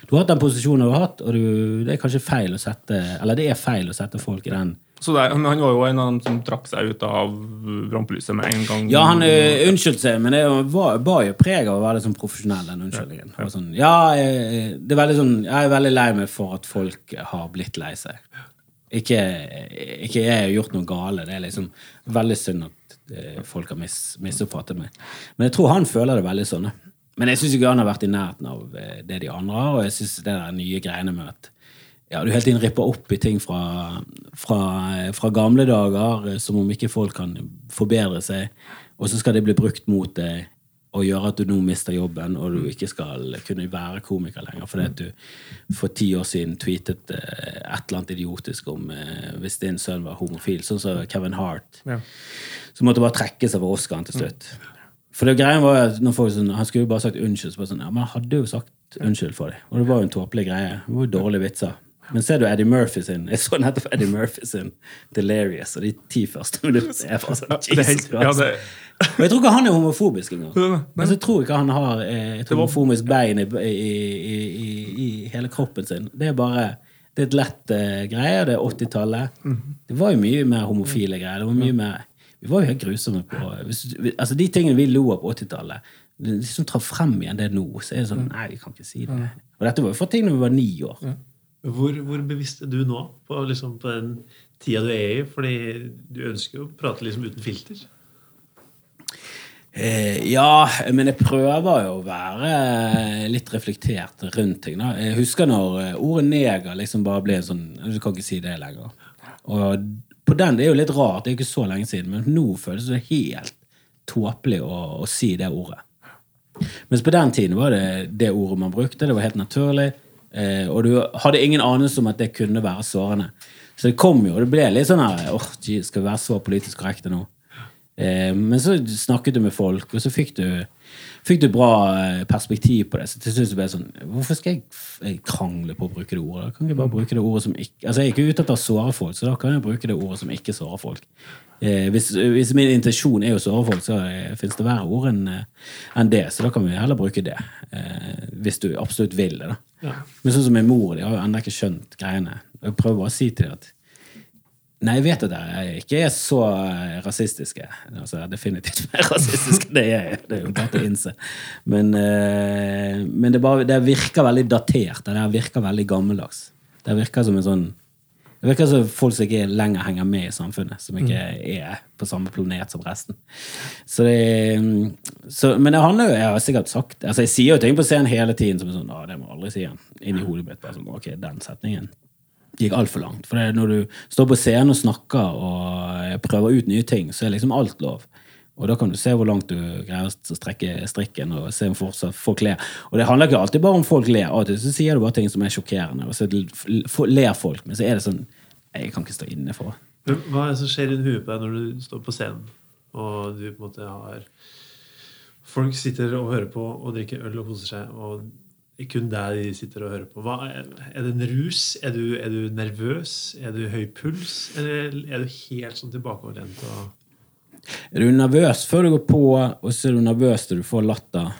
du har hatt den posisjonen du har hatt, og du, det er kanskje feil å sette Eller det er feil å sette folk i den Så men han var jo en av dem som trakk seg ut av rampelyset med en gang. Ja, han uh, unnskyldte seg, men det var, var jo preg av å være litt sånn profesjonell, den unnskyldningen. Og Sånn, ja, jeg, det er veldig sånn, jeg er veldig lei meg for at folk har blitt lei seg. Ikke, ikke jeg har gjort noe gale. Det er liksom veldig synd at eh, folk har mis, misoppfattet meg. Men jeg tror han føler det veldig sånn. Men jeg syns ikke han har vært i nærheten av eh, det de andre har, og jeg syns det der nye greiene med at ja, du helt inn ripper opp i ting fra, fra, fra gamle dager, eh, som om ikke folk kan forbedre seg, og så skal det bli brukt mot deg og gjøre at du nå mister jobben, og du ikke skal kunne være komiker lenger fordi at du for ti år siden tweetet eh, et eller annet idiotisk om eh, hvis din sønn var homofil, sånn som Kevin Hart. Ja. Så måtte bare trekke seg fra Oscaren til slutt. For det greia var at sånn, Han skulle jo bare sagt unnskyld. Så bare sånn, ja, men han hadde jo sagt unnskyld for det. Og det var jo en tåpelig greie. Det var jo dårlige vitser. Men ser du Eddie Murphy sin Jeg så nettopp Eddie Murphy sin Delirious, og de ti første minuttene er bare sånn Jesus ja, det- Og jeg tror ikke han er homofobisk engang. Men så tror ikke han har eh, et homofobisk bein i, i, i, i, hele kroppen sin. Det er bare det er et lett uh, greie, det er 80-tallet. Mhm. Det var jo mye mer homofile greier. Det var mye mer Vi var jo helt grusomme på altså De tingene vi lo av på 80-tallet, de som tar frem igjen det nå, så er det sånn Nei, vi kan ikke si det. Og dette var jo for ting da vi var ni år. Hvor, hvor bevisst er du nå på, liksom, på den tida du er i? Fordi du ønsker jo å prate liksom uten filter. Eh, ja, men jeg prøver jo å være litt reflektert rundt ting. Da. Jeg husker når eh, ordet neger liksom bare ble sånn Du kan ikke si det lenger. Og på den, Det er jo litt rart, det er jo ikke så lenge siden, men nå føles det helt tåpelig å, å si det ordet. Mens på den tiden var det det ordet man brukte. Det var helt naturlig. Eh, og du hadde ingen anelse om at det kunne være sårende. Så det kom jo, og det ble litt sånn her åh, gee, Skal vi være så politisk korrekte nå? Eh, men så snakket du med folk, og så fikk du, fikk du bra eh, perspektiv på det. Så til slutt ble det sånn Hvorfor skal jeg krangle på å bruke det ordet? Da kan jeg bare bruke det ordet som ikke Altså Jeg er ikke ute etter å såre folk, så da kan jeg bruke det ordet som ikke sårer folk. Eh, hvis, hvis min intensjon er å såre folk, så fins det verre ord enn en det. Så da kan vi heller bruke det. Eh, hvis du absolutt vil det. da Men sånn som min mor, de har jo ennå ikke skjønt greiene. Jeg prøver bare å si til dem at Nei, jeg vet at jeg ikke er så eh, rasistiske. Altså, jeg er definitivt mer (laughs) rasistisk enn det jeg er. Det er jo bare å innse. Men, eh, men det, bare, det virker veldig datert. Det virker veldig gammeldags. Det virker som en sånn det virker som folk som ikke lenger henger med i samfunnet. Som ikke er på samme planet som resten. Så det, så, men det handler jo Jeg har sikkert sagt altså Jeg sier jo ting på scenen hele tiden som er sånn Å, det må jeg aldri si igjen. Inni hodet mitt. Bare sånn, ok, den setningen gikk altfor langt. For når du står på scenen og snakker og prøver ut nye ting, så er liksom alt lov. Og da kan du se hvor langt du greier å strekke strikken og se om folk ler. Og det handler ikke alltid bare om folk ler. Til så sier du bare ting som er sjokkerende, og så ler folk. Men så er det sånn Jeg kan ikke stå inne for Hva er det som skjer i huet på deg når du står på scenen, og du på en måte har Folk sitter og hører på og drikker øl og koser seg, og kun deg de sitter og hører på. Hva er, det en rus? Er du, er du nervøs? Er du høy puls? Eller er du helt sånn tilbakeholdent? Er du nervøs før du går på, og så er du nervøs til du får latter?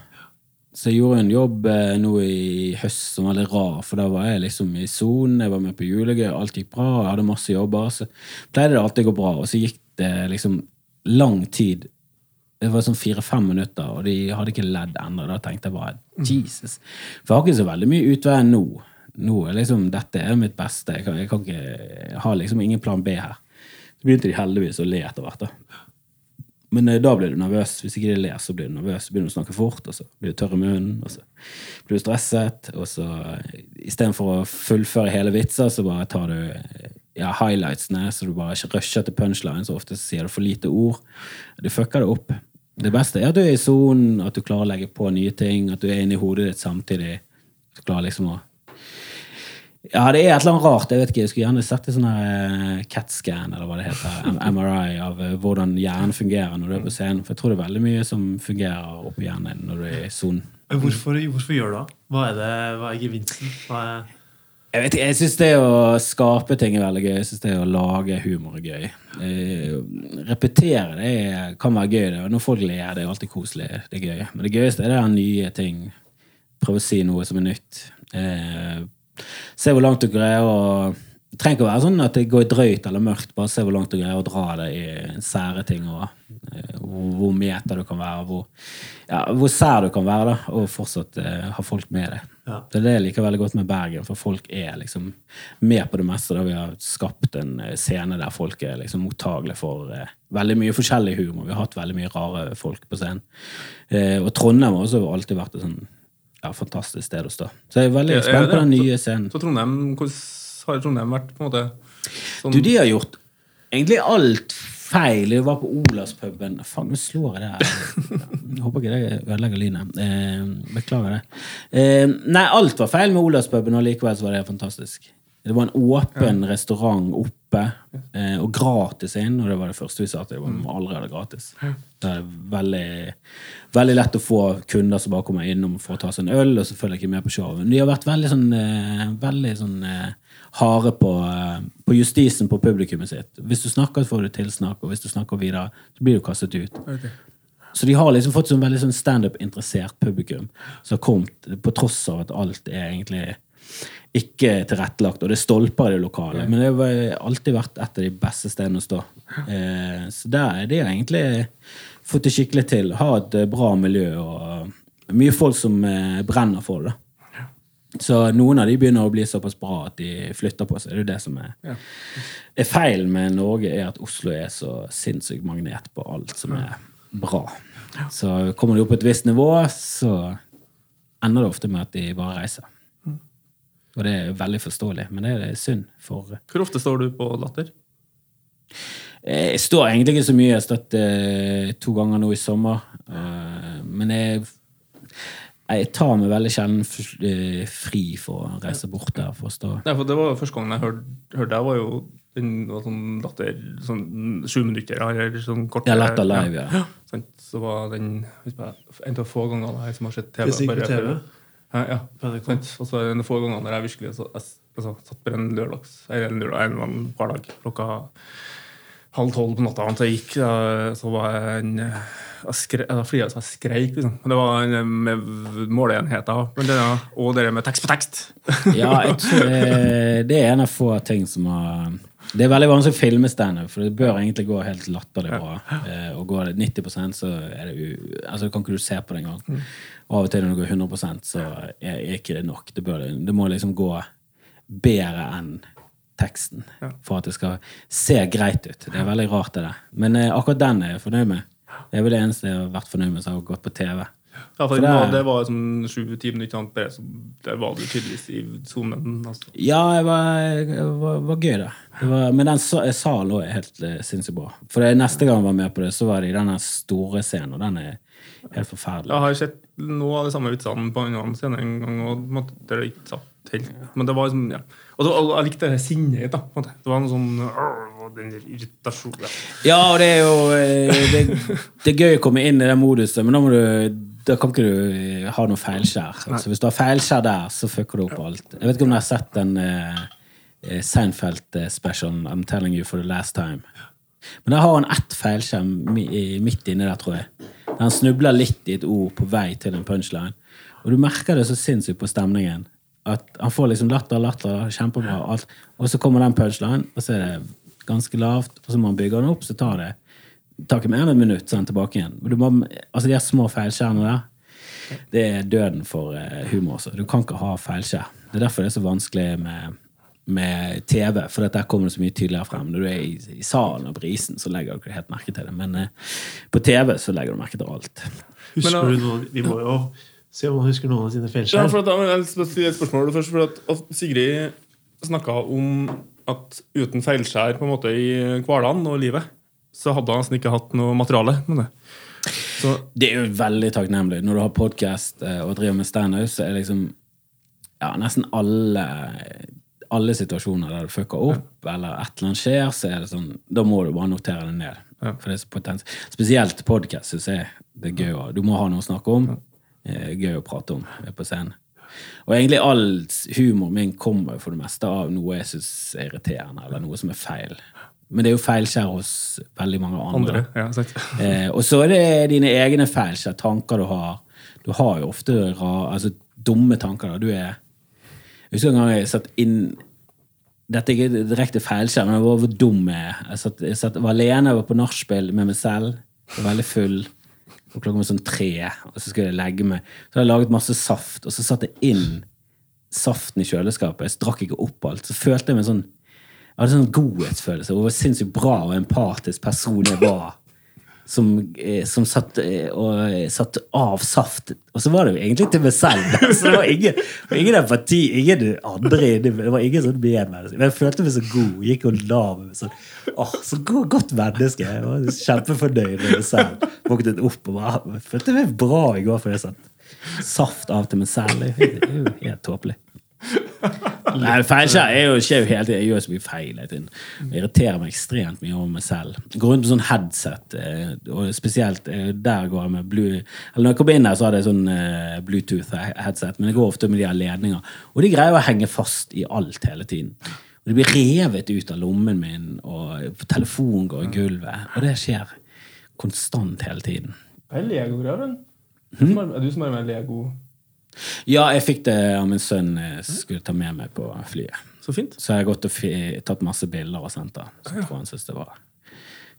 Så jeg gjorde en jobb eh, nå i høst som var litt rar, for da var jeg liksom i sonen, jeg var med på julegøy, alt gikk bra, jeg hadde masse jobber. Så pleide det alltid å gå bra, og så gikk det liksom lang tid. Det var sånn fire-fem minutter, og de hadde ikke ledd ennå. Da tenkte jeg bare Jesus. For jeg har ikke så veldig mye utvei nå. Nå er liksom, Dette er mitt beste. Jeg, kan, jeg, kan ikke, jeg har liksom ingen plan B her. Så begynte de heldigvis å le etter hvert. da. Men eh, da blir du nervøs. Hvis ikke de ler, så blir du nervøs. Så begynner du å snakke fort, og så blir du tørr i munnen, og så blir du stresset. Og så eh, istedenfor å fullføre hele vitser, så bare tar du eh, ja, highlightsene, så du bare ikke rusher til punchline, så ofte sier du for lite ord. Du fucker det opp. Det beste er at du er i sonen, at du klarer å legge på nye ting, at du er inni hodet ditt samtidig. Du klarer liksom å ja, det er et eller annet rart. Jeg vet ikke, jeg skulle gjerne sett en sånn CAT-scan, eller hva det heter, MRI, (laughs) av eh, hvordan hjernen fungerer når du er på scenen. For jeg tror det er veldig mye som fungerer oppi hjernen når du er i sonen. Hvorfor, hvorfor gjør du det? Hva er, det, hva er gevinsten? Hva er, Jeg vet ikke, jeg syns det å skape ting er veldig gøy. Jeg syns det å lage humor er gøy. Eh, repetere det kan være gøy. Det. Når folk ler, det er alltid koselig. Det er gøy. Men det gøyeste er det nye ting. Prøve å si noe som er nytt. Eh, se hvor langt du greier å Det trenger ikke å være sånn at det går drøyt eller mørkt. Bare se hvor langt du greier å dra det i sære ting. Og, eh, hvor, hvor meta du kan være. Hvor, ja, hvor sær du kan være, da, og fortsatt uh, ha folk med deg. Ja. Det er det jeg liker veldig godt med Bergen, for folk er liksom med på det meste. Da vi har skapt en eh, scene der folk er liksom mottagelige for uh, veldig mye forskjellig humor. Vi har hatt veldig mye rare folk på scenen. Uh, og Trondheim har også alltid vært et sånn ja, fantastisk sted å stå. Så jeg er veldig Ja, spent på den nye scenen. Så Trondheim, hvordan har Trondheim vært på en måte sånn, Du, de har gjort egentlig alt feil. Jeg var på Olavspuben Faen, nå slår jeg det her. (laughs) Jeg håper ikke det ødelegger lynet. Eh, beklager det. Eh, nei, alt var feil med Olavspuben, og likevel så var det fantastisk. Det var en åpen restaurant oppe, eh, og gratis inn. Og det var det første vi sa til dem. var det gratis. Det er veldig, veldig lett å få kunder som bare kommer innom for å ta seg en øl, og så følger ikke med på showet. De har vært veldig sånn, eh, veldig sånn eh, harde på, eh, på justisen på publikummet sitt. Hvis du snakker, får du tilsnakk, og hvis du snakker videre, så blir du kastet ut. Okay. Så de har liksom fått sånn veldig sånn standup-interessert publikum som har kommet på tross av at alt er egentlig ikke tilrettelagt, og det er stolper i det lokale. Men det har alltid vært et av de beste stedene å stå. Eh, så der er det egentlig fått det skikkelig til. Ha et eh, bra miljø og mye folk som eh, brenner for det. Så noen av de begynner å bli såpass bra at de flytter på seg. Det er jo det som er, er feilen med Norge, er at Oslo er så sinnssykt magnet på alt som er bra. Så kommer de opp på et visst nivå, så ender det ofte med at de bare reiser. Og det er veldig forståelig, men det er synd for Hvor ofte står du på Latter? Eh, Jeg står egentlig ikke så mye. Jeg har stått eh, to ganger nå i sommer. Eh, men jeg, jeg tar meg veldig sjelden eh, fri for å reise bort der for å stå. Nei, for det var Første gangen jeg hørte, hørte deg, var jo den var sånn latter sånn sju minutter eller sånn kort Ja, Latter live, ja. ja. Så var den En av få ganger jeg som har sett TV. Det bare TV? for- Ja, ja. Sant? Og så det få gangene der jeg virkelig så, jeg, altså, satt på en lørdags eller en lørdag en eller annen hverdag klokka halv tolv på natta jeg gikk. Så var en jeg skre, da jeg så jeg skreik, liksom. Det var en med måleenheter blant annet, og det med tekst på tekst. (laughs) Ja, jeg det, det er en av få ting som har Det er veldig vanskelig å filme standup, for det bør egentlig gå helt latterlig bra. Eh, og går det 90% så er det u, altså kan ikke du se på det engang. Og av og til når det går 100% så er, er ikke det nok. Det, bør, det må liksom gå bedre enn teksten for at det skal se greit ut. Det er veldig rart, det der. Men eh, akkurat den er jeg fornøyd med. Det er vel det eneste jeg har vært fornøyd med som har gått på TV. Ja, for det, det- var, det var sånn sju-ti minutter annet der var du tydeligvis i sonen. Altså. Ja, det var, var, var gøy, det. det var, men den sa- salen òg er helt uh, sinnssykt bra. For det, neste gang jeg var med på det, så var det i denne store scenen, og den er helt forferdelig. Jeg har sett noe av det samme vitsene på en annen scene en gang, og det er ikke satt helt. Men det var liksom, ja. Og, så, og jeg likte det sinnet, da. på en måte. Det var noe sånn den der irritasjonen. Ja. Og det er jo eh, det, det er gøy å komme inn i den moduset, men da, må du, da kan ikke du eh, ha noe feilskjær. Altså, hvis du har feilskjær der, så fucker du opp alt. Jeg vet ikke om du har sett den uh, Seinfeld-specialen I'm telling you for the last time. Men der har han ett feilskjerm midt inni der, tror jeg. Der Han snubler litt i et ord på vei til en punchline. Og du merker det så sinnssykt på stemningen. At han får liksom latter, latter, kjempebra. Alt. Og så kommer den punchline, og så er det ganske lavt. Og så må han bygge den opp, så tar det tar ikke mer enn et minutt, så tilbake igjen. Må, altså De her små feilskjærene der, det er døden for eh, humor. også. Du kan ikke ha feilskjær. Det er derfor det er så vanskelig med, med TV, for der kommer det så mye tydeligere frem. Når du er i, i salen og brisen, så legger du ikke helt merke til det. Men eh, på TV så legger du merke til alt. Husker Men, du noen Vi må jo se om han husker noen av sine Ja, feilskjær. for at, jeg et spørsmål først, for at, at Sigrid snakka om at uten feilskjær på en måte i hverdagen og livet, så hadde han nesten ikke hatt noe materiale. med det. Så, Det er jo veldig takknemlig. Når du har podkast og driver med standup, så er liksom ja, nesten alle alle situasjoner der du fucker opp, eller et eller annet skjer, så er det sånn, da må du bare notere det ned. For det er så potens. Spesielt podkast syns jeg det er gøy. å- Du må ha noe å snakke om. Eh, Gøy å prate om eh, på scenen. Og egentlig all humoren min kommer for det meste av noe jeg syns er irriterende, eller noe som er feil. Men det er jo feilskjær hos veldig mange andre. andre, ja. Eh, og så er det dine egne feilskjær, tanker du har. Du har jo ofte ra, altså, dumme tanker. Da. Du er Jeg husker en gang jeg satt inn Dette er ikke direkte feilskjær, men jeg var hvor dum jeg er. Jeg, satt, jeg satt, var alene, jeg var på nachspiel med meg selv, var veldig full. Og klokka var sånn tre, og så skulle jeg legge meg. Så hadde jeg laget masse saft, og så satte jeg inn saften i kjøleskapet. Jeg strakk ikke opp alt. Så følte jeg meg sånn jeg hadde sånn godhetsfølelse over hvor sinnssykt bra og empatisk person jeg var. Som, eh, som satt, eh, og, eh, satt av saft. Og så var det jo egentlig til meg selv. (laughs) Så det var ingen, ingen empati, ingen andre inni, det. Var ingen sånn medmenneske. Men jeg følte meg så god. Gikk og la meg sånn. Åh, så god, godt menneske. Jeg var kjempefornøyd med meg selv. Våknet opp og bare følte meg bra i går fordi jeg satt saft av til meg selv. Det er jo helt tåpelig. Nei, Feilskjær er jo, skjer jo hele tiden. Jeg gjør så mye feil hele tiden. Jeg irriterer meg ekstremt mye over meg selv. Jeg går rundt med sånn headset, eh, og spesielt eh, der går jeg med blue Eller når jeg kommer inn her, så hadde jeg sånn eh, Bluetooth-headset, men jeg går ofte med de her ledninger. Og de greier å henge fast i alt hele tiden. Og det blir revet ut av lommen min, og telefonen går i gulvet. Og det skjer konstant hele tiden. Hva er Lego-greier? Er du som er med Lego? Ja, jeg fikk det av min sønn jeg skulle ta med meg på flyet. Så fint. Så jeg har gått og tatt masse bilder og sendt det. Så jeg tror han syntes det var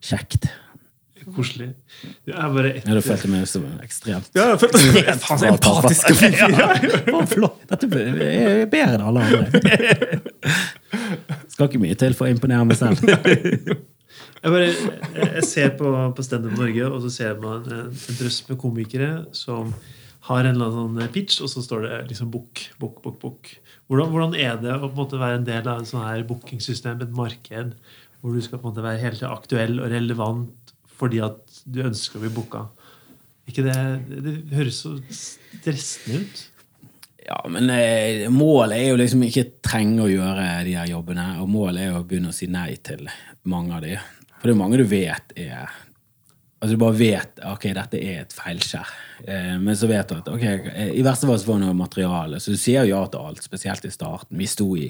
kjekt. Koselig. Det er bare et... Ja, du følte meg som ekstremt Ja, jeg følte Faen, så empatisk (laughs) Ja, ja. Flott. Dette er bedre enn alle andre. Skal ikke mye til for å imponere meg selv. (laughs) Jeg, bare, jeg ser på, på Standup Norge, og så ser man en, en drøss med komikere som har en eller annen sånn pitch, og så står det liksom book, book, book, book. Hvordan, hvordan er det å en være en del av et sånn her bookingsystem, et marked, hvor du skal på en måte være helt aktuell og relevant fordi at du ønsker å bli booka? Ikke det, det høres så stressende ut. Ja, men eh, målet er jo liksom ikke trenge å gjøre de her jobbene. Og målet er jo å begynne å si nei til mange av de. For det er mange du vet er Altså Du bare vet ok, dette er et feilskjær. Eh, men så vet du at ok, i verste fall så får du noe materiale. Så du sier ja til alt, spesielt i starten. Vi sto i,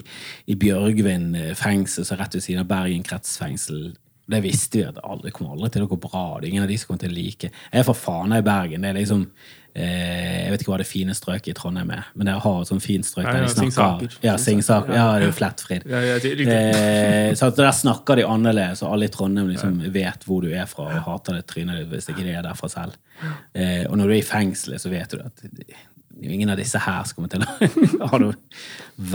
i Bjørgvin eh, fengsel, så rett ved siden av Bergen kretsfengsel. Det visste vi at det aldri kommer aldri til å gå bra. Det er ingen av de som kommer til å like. Jeg er fra Fana i Bergen. det er liksom Jeg vet ikke hva det fine strøket i Trondheim er, men dere har et sånt fint strøk der de snakker Ja, Singsaker. Ja, det er jo Flettfrid. Ja, ja, det. Eh, så der snakker de annerledes, og alle i Trondheim liksom vet hvor du er fra, og hater det trynet ditt hvis ikke de er derfra selv. Eh, og når du er i fengselet, så vet du at ingen av disse her som kommer til å (laughs) ha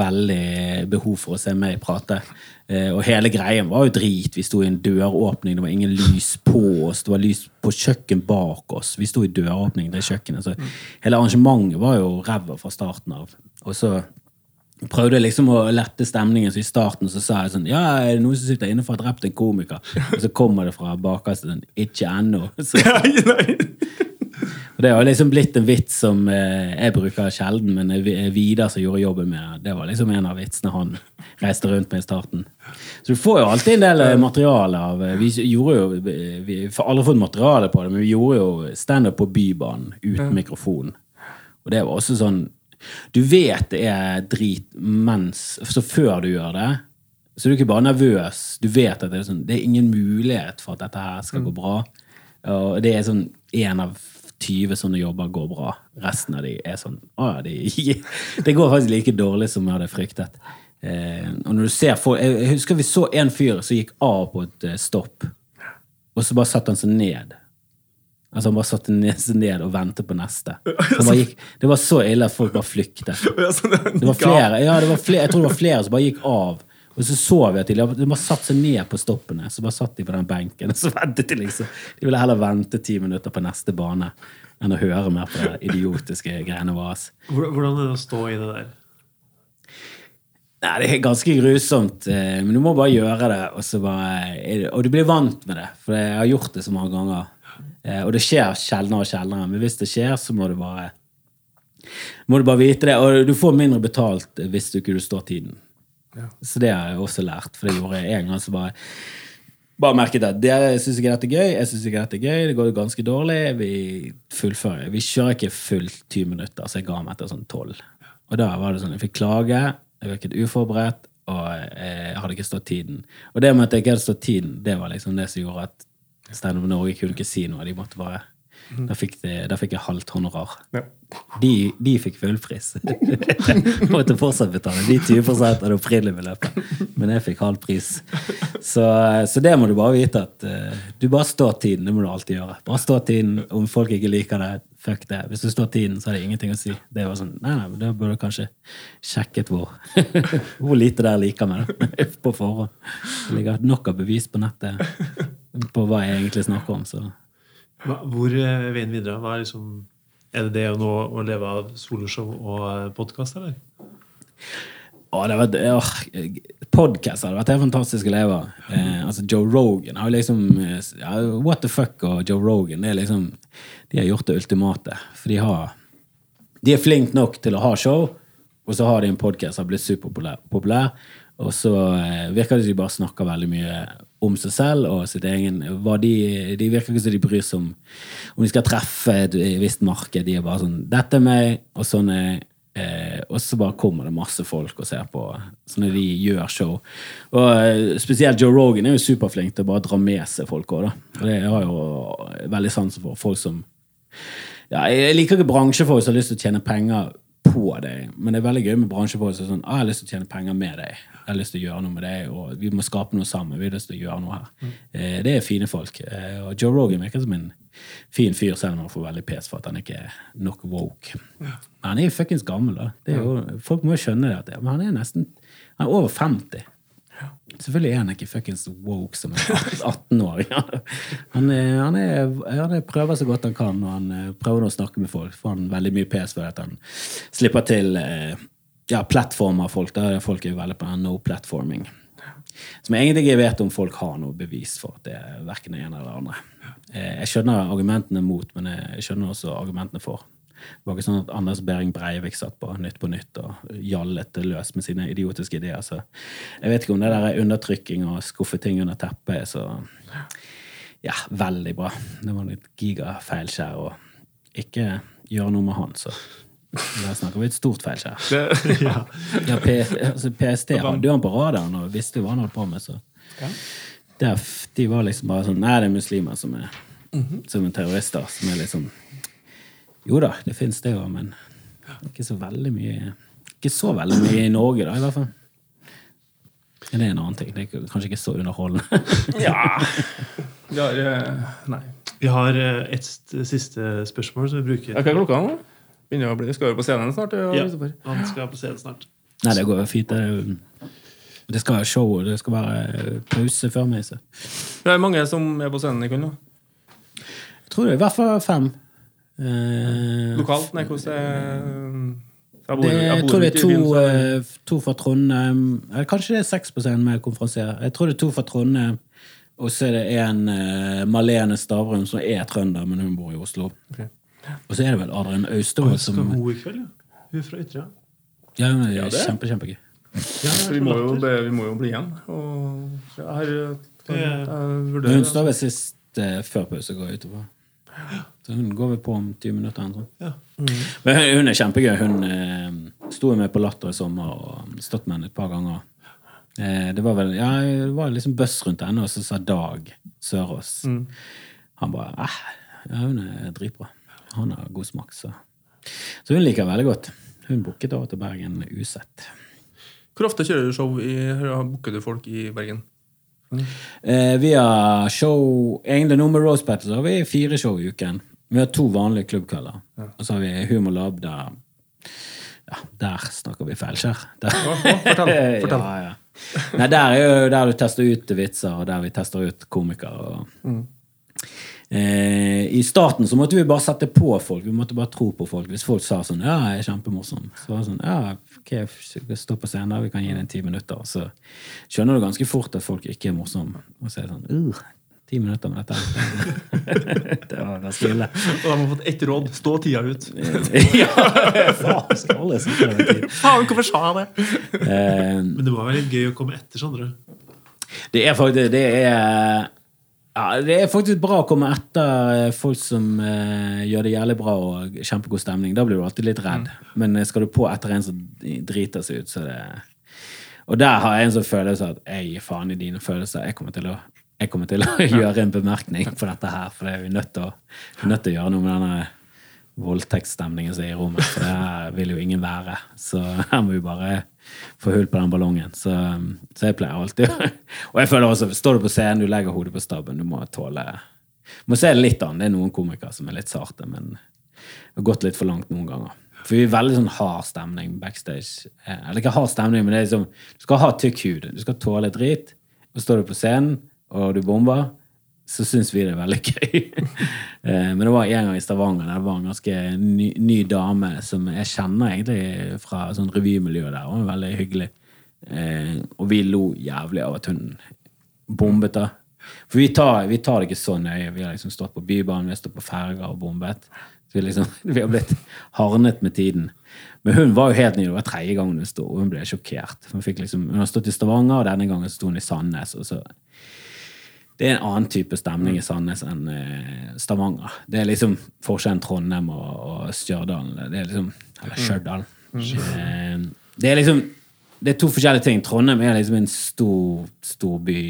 veldig behov for å se meg prate. Eh, og hele greien var jo drit. Vi sto i en døråpning, det var ingen lys på oss. Det var lys på kjøkken bak oss. Vi sto i døråpning, det kjøkkenet. Så hele arrangementet var jo ræva fra starten av. Og så prøvde jeg liksom å lette stemningen, så i starten så sa jeg sånn Ja, er det noen som sitter inne for å ha drept en komiker? Og så kommer det fra bakerste sånn Ikke ennå. Så-. (laughs) Og det har liksom blitt en vits som eh, jeg bruker sjelden, men Vidar som gjorde jobben med det, var liksom en av vitsene han (laughs) reiste rundt med i starten. Så du får jo alltid en del eh, materiale av eh, Vi gjorde jo Vi har aldri fått materiale på det, men vi gjorde jo standup på Bybanen uten mikrofon. Og det var også sånn Du vet det er drit mens Så før du gjør det, så er du ikke bare nervøs. Du vet at det er, sånn, det er ingen mulighet for at dette her skal gå bra. Og det er sånn en av 20 sånne jobber går bra. Resten av de er sånn Å ja, de, (laughs) det går faktisk like dårlig som jeg hadde fryktet. Eh, og når du ser folk, Jeg husker vi så en fyr som gikk av på et eh, stopp, og så bare satte han seg ned. Altså Han bare satte seg ned og ventet på neste. Gikk, det var så ille at folk bare flyktet. (laughs) Det var flere, ja, det var flere, jeg tror det var flere som bare gikk av. Og så så vi at de, bare satte seg ned på stoppene. Så bare satt de på den benken, (laughs) og så ventet de liksom. De ville heller vente ti minutter på neste bane enn å høre mer på det idiotiske greiene våre. Hvordan er det å stå i det der? Nei, det er ganske grusomt, eh, men du må bare gjøre det. Og, så bare, og du blir vant med det, for jeg har gjort det så mange ganger. Eh, Og det skjer sjeldnere og sjeldnere, men hvis det skjer, så må du bare må du bare vite det. Og du får mindre betalt hvis du ikke står tiden. Så det har jeg også lært, for det gjorde jeg en gang. så bare bare merket at dere syns ikke dette er gøy, jeg syns ikke dette er gøy, det går ganske dårlig. Vi fullfører. Vi kjører ikke fullt 20 minutter, så jeg ga meg etter sånn 12. Og da var det sånn, jeg fikk klage, jeg virket uforberedt, og jeg hadde ikke stått tiden. Og det med at jeg ikke hadde stått tiden, det var liksom det som gjorde at Standup Norge kunne ikke si noe. De måtte bare Da fikk, de, da fikk jeg halvt honorar. Ja. De, de fikk fullpris. (laughs) Måtte fortsatt betale de 20 av det opprinnelige beløpet. Men jeg fikk halv pris. Så, så det må du bare vite at uh, du bare står tiden. Det må du alltid gjøre. Bare stå tiden. Om folk ikke liker det, fuck det. Hvis du står tiden, så har det ingenting å si. Det var sånn, nei, nei, men Da burde du kanskje sjekket hvor, (laughs) hvor lite der liker meg da, på forhånd. Det ligger nok av bevis på nettet på hva jeg egentlig snakker om. så... Hvor er veien videre? Hva er, liksom, er det det å nå å leve av soloshow og podkast, eller? Å, det var, åh, podcast hadde vært helt fantastisk å leve av. Eh, altså Joe Rogan har liksom eh, ja, What the fuck og Joe Rogan det er liksom, De har gjort det ultimate. For de har De er flinke nok til å ha show, og så har de en podkast som har blitt superpopulær. populær, Og så eh, virker det som de bare snakker veldig mye om seg selv og sitt egen de, de virker ikke som de bryr seg om om de skal treffe et visst marked. De er bare sånn 'Dette er meg', og sånn er. Eh, og så bare kommer det masse folk og ser på Sånn når de gjør show. Og eh, Spesielt Joe Rogan er jo superflink til å bare dra med seg folk òg. Og det har jo veldig sansen for. Folk som ja, Jeg liker ikke bransjefolk som har lyst til å tjene penger på deg, men det er veldig gøy med bransjefolk som er sånn ah, 'Jeg har lyst til å tjene penger med deg. Jeg har lyst til å gjøre noe med deg, og vi må skape noe sammen. vi har lyst til å gjøre noe her. Eh, det er fine folk. Eh, og Joe Rogan virker som en fin fyr, selv om han får veldig pes for at han ikke er nok woke. Men han er jo fuckings gammel, da. Det jo, folk må jo skjønne det. Men han er nesten han er over 50. Selvfølgelig er han ikke fuckings woke som en 18-åring. Han, er- han, er- han er- prøver så godt han kan, og han eh, prøver å snakke med folk. Får han veldig mye pes for at han slipper til eh, ja, plattformer folk. Der folk er veldig på no platforming. Som jeg egentlig ikke vet om folk har noe bevis for at det er verken det ene eller det andre. Eh, Jeg skjønner argumentene mot, men jeg skjønner også argumentene for. Det var ikke sånn at Anders Behring Breivik satt på Nytt på Nytt og gjallet løs med sine idiotiske ideer. Så jeg vet ikke om det der er undertrykking og skuffe ting under teppet er så ja, veldig bra. Det var litt gigafeilskjær å ikke gjøre noe med han, så der snakker vi et stort feilskjær. Det, (laughs) Ja, P, altså PST hadde jo han på radaren og visste hva han holdt på med. så Der, De var liksom bare sånn Nei, det er muslimer som er, som er terrorister. Som er liksom Jo da, det fins det òg, men ikke så veldig mye Ikke så veldig mye i Norge, da, i hvert fall. Men Det er en annen ting. Det er kanskje ikke så underholdende. (laughs) ja. Vi har eh, Nei. Vi har eh, et siste spørsmål som vi bruker. Hva er klokka nå? Begynner å bli, skal vi på scenen snart? Ja, Ja, han skal på scenen snart. Nei, det går fint. Det, det skal være show, det skal være pause før meg. Så. Det er mange som er på scenen i kveld nå. Jeg tror det er i hvert fall fem. Eh, Lokalt? Nei, hvordan er jeg bor, Det, jeg jeg tror det er to, byen, to, det- eh, to fra Trondheim eller Kanskje det er seks på scenen med konferansier. Jeg tror det er to fra Trondheim, og så er det en uh, Malene Stavrum som er trønder, men hun bor i Oslo. Okay. Og så er det vel Adrian Austevoll som Skal hun i kveld, ja? Hun er fra Ytre. Ja, hun er Ja, det kjempe, kjempegøy. Ja, vi må, jo, be- vi må jo bli igjen. Og jeg har jeg Ja. vurderer Hun står ved sist eh, før pause og går utover. Så hun går vi på om 20 minutter. Sånn. Ja. Mm. Men hun, hun er kjempegøy. Hun eh, sto med på Latter i sommer og stått med henne et par ganger. Eh, det var vel ja, det var liksom buzz rundt henne, og så sa Dag Sørås Mm. Han bare eh, ja, hun er dritbra. Han har god smak, så Så hun liker veldig godt. Hun booket over til Bergen usett. Hvor ofte kjører du show i Booker du folk i Bergen? Eh, vi har show Egentlig nå med Rose Battle så har vi fire show i uken. Vi har to vanlige klubbkvelder. Og så har vi Humor Lab der Ja, der snakker vi feilskjær. Ja, (laughs) ja, fortell. fortell. Ja, ja. Nei, der er jo der du tester ut vitser, og der vi tester ut komikere. Og... Eh, I starten så måtte vi bare sette på folk. Vi måtte bare tro på folk. Hvis folk sa sånn 'Ja, jeg er kjempemorsom', så var det sånn 'Ja, ok, stå på scenen, vi kan gi deg ti minutter'. Så skjønner du ganske fort at folk ikke er morsomme. Og så er det sånn «Uh, Ti minutter med dette. (laughs) det var ganske ille. Og de har fått ett råd. Stå tida ut. (laughs) ja, faen, skal alle. Faen, hvorfor sa jeg det? Eh, Men det var veldig gøy å komme etter, Sondre. Det er faktisk det er, ja, det er faktisk bra å komme etter eh, folk som eh, gjør det jævlig bra og kjempegod stemning. Da blir du alltid litt redd. Men eh, skal du på etter en som driter seg ut, så det Og der har jeg en sånn følelse at jeg gir faen i dine følelser. Jeg kommer til å, kommer til å (laughs) gjøre en bemerkning på dette her, for det er vi nødt til å, vi nødt til å gjøre noe med denne voldtektsstemningen som er i rommet. For det her vil jo ingen være. Så her må vi bare få hull på den ballongen. Så, så jeg pleier alltid Og jeg føler også, står du på scenen, du legger hodet på stabben, du må tåle må se litt an. Det er noen komikere som er litt sarte, men det har gått litt for langt noen ganger. For vi er veldig sånn hard stemning backstage. Eh, Eller ikke hard stemning, men det er liksom Du skal ha tykk hud. Du skal tåle drit. Og står du på scenen, og du bomber, så syns vi det er veldig (laughs) gøy. Eh, Men det var en gang i Stavanger det var en ganske ny, ny dame som jeg kjenner egentlig fra sånn revymiljøet der. Hun var veldig hyggelig. Eh, Og vi lo jævlig av at hun bombet, da. For vi tar, vi tar det ikke så nøye. Vi har liksom stått på Bybanen, vi har stått på ferger og bombet. Så vi, liksom, (laughs) vi har blitt hardnet med tiden. Men hun var jo helt ny. Det var tredje gangen hun sto, og hun ble sjokkert. Hun, liksom, hun har stått i Stavanger, og denne gangen sto hun i Sandnes. og så det er en annen type stemning i Sandnes enn eh, Stavanger. Det er liksom forskjellen Trondheim og, og Stjørdal. Det er liksom, eller Stjørdal. Eh, Det er liksom det er to forskjellige ting. Trondheim er liksom en stor, stor by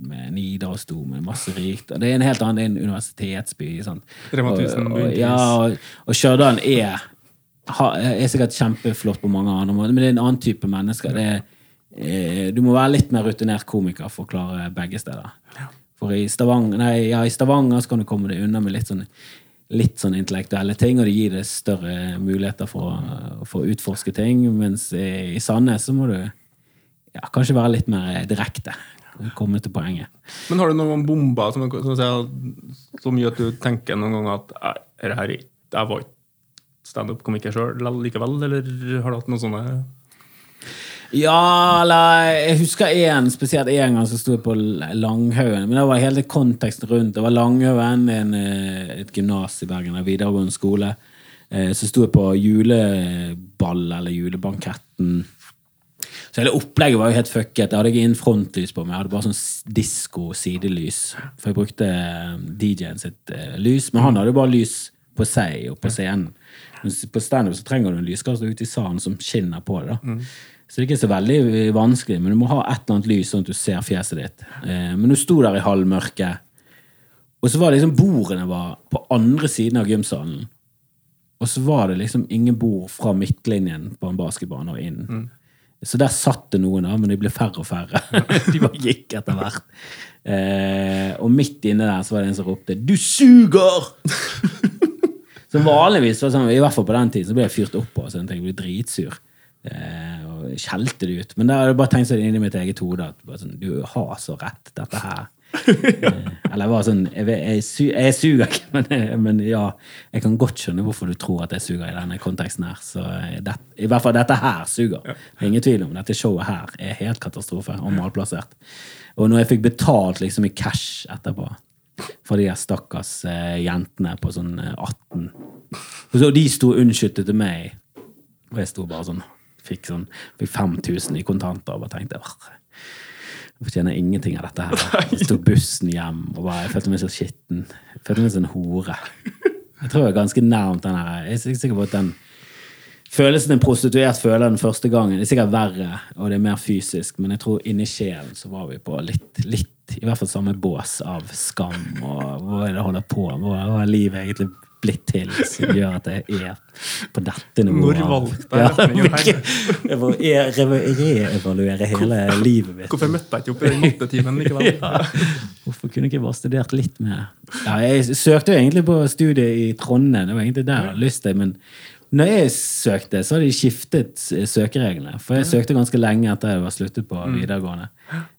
med en idrettsstor med masse rikt. Det er en helt annen, det er en universitetsby. Sant? Rema 1000, og, og, ja, og, og Stjørdal er, er sikkert kjempeflott på mange andre måter, men det er en annen type mennesker. Det er, eh, du må være litt mer rutinert komiker for å klare begge steder. For i Stavanger, nei, ja, i Stavanger så kan du komme deg unna med litt sånn, litt sånn intellektuelle ting, og det gir deg større muligheter for, for å utforske ting. Mens i, i Sandnes så må du ja, kanskje være litt mer direkte. Komme til poenget. Men har du noen bomber som, som, som gjør at du tenker noen ganger at "Nei, er det her Jeg var ikke standup-komiker sjøl likevel, eller har du hatt noen sånne Ja, eller jeg husker en, spesielt en gang som sto på Langhaugen. Men det var hele konteksten rundt. Det var Langhaugen, en, eh, et gymnas i Bergen, en videregående skole. Eh, Så sto jeg på juleball, eller julebanketten. Så hele opplegget var jo helt fucket. Jeg hadde ikke inn frontlys på meg. Jeg hadde bare sånn disko-sidelys. For jeg brukte eh, DJ-en sitt lys. Men han hadde jo bare lys på seg og på scenen. Men på standup trenger du en lyskaster ute i salen som skinner på det. da. Så det er ikke så veldig eh, vanskelig, men du må ha et eller annet lys sånn at du ser fjeset ditt. Eh, Men du sto der i halvmørket, og så var det liksom bordene var på andre siden av gymsalen. Og så var det liksom ingen bord fra midtlinjen på en basketbane og inn. Så der satt det noen, da, men de ble færre og færre. (laughs) de bare gikk etter hvert. Eh, og midt inne der så var det en som ropte 'Du suger!' (laughs) Så vanligvis, var det sånn, i hvert fall på den tiden, så ble jeg fyrt opp på. Så jeg tenkte, jeg ble dritsur. Eh, og skjelte det ut. Men da hadde jeg bare tenkt sånn inni mitt eget hode at sånn, du har så rett, dette her. (laughs) Eh, eller jeg var sånn Jeg, jeg, jeg suger ikke, (laughs) men, men ja, jeg kan godt skjønne hvorfor du tror at jeg suger i denne konteksten her. Så eh, det, I hvert fall dette her suger. Er ingen tvil om Dette showet her er helt katastrofe og malplassert. Og når jeg fikk betalt liksom i cash etterpå for de stakkars eh, jentene på sånn eh, 18 Og så de sto unnskyldte til meg, og jeg sto bare sånn Fikk sånn fikk 5000 i kontanter og bare tenkte jeg fortjener ingenting av dette her. (laughs) Jeg tok bussen hjem og bare, jeg følte meg så skitten. Jeg følte meg som en hore. Jeg tror jeg er ganske nærmt den her. Jeg er sikker på at den følelsen en prostituert føler den første gangen, det er sikkert verre, og det er mer fysisk, men jeg tror inni sjelen så var vi på litt, litt i hvert fall samme bås av skam og hva er det jeg holder på med, hva er livet egentlig blitt til som gjør at jeg er på dette nivået? Når valgte jeg Ja, retningen her? Jeg må re- re- reevaluere hele livet mitt. Hvorfor møtte jeg ikke opp i den mattetimen likevel? (laughs) Ja. Hvorfor kunne jeg ikke bare studert litt mer? Ja, jeg søkte jo egentlig på studiet i Trondheim. Det var egentlig der jeg hadde lyst til. Men når jeg søkte, så hadde de skiftet søkereglene. For jeg søkte ganske lenge etter jeg var sluttet på videregående.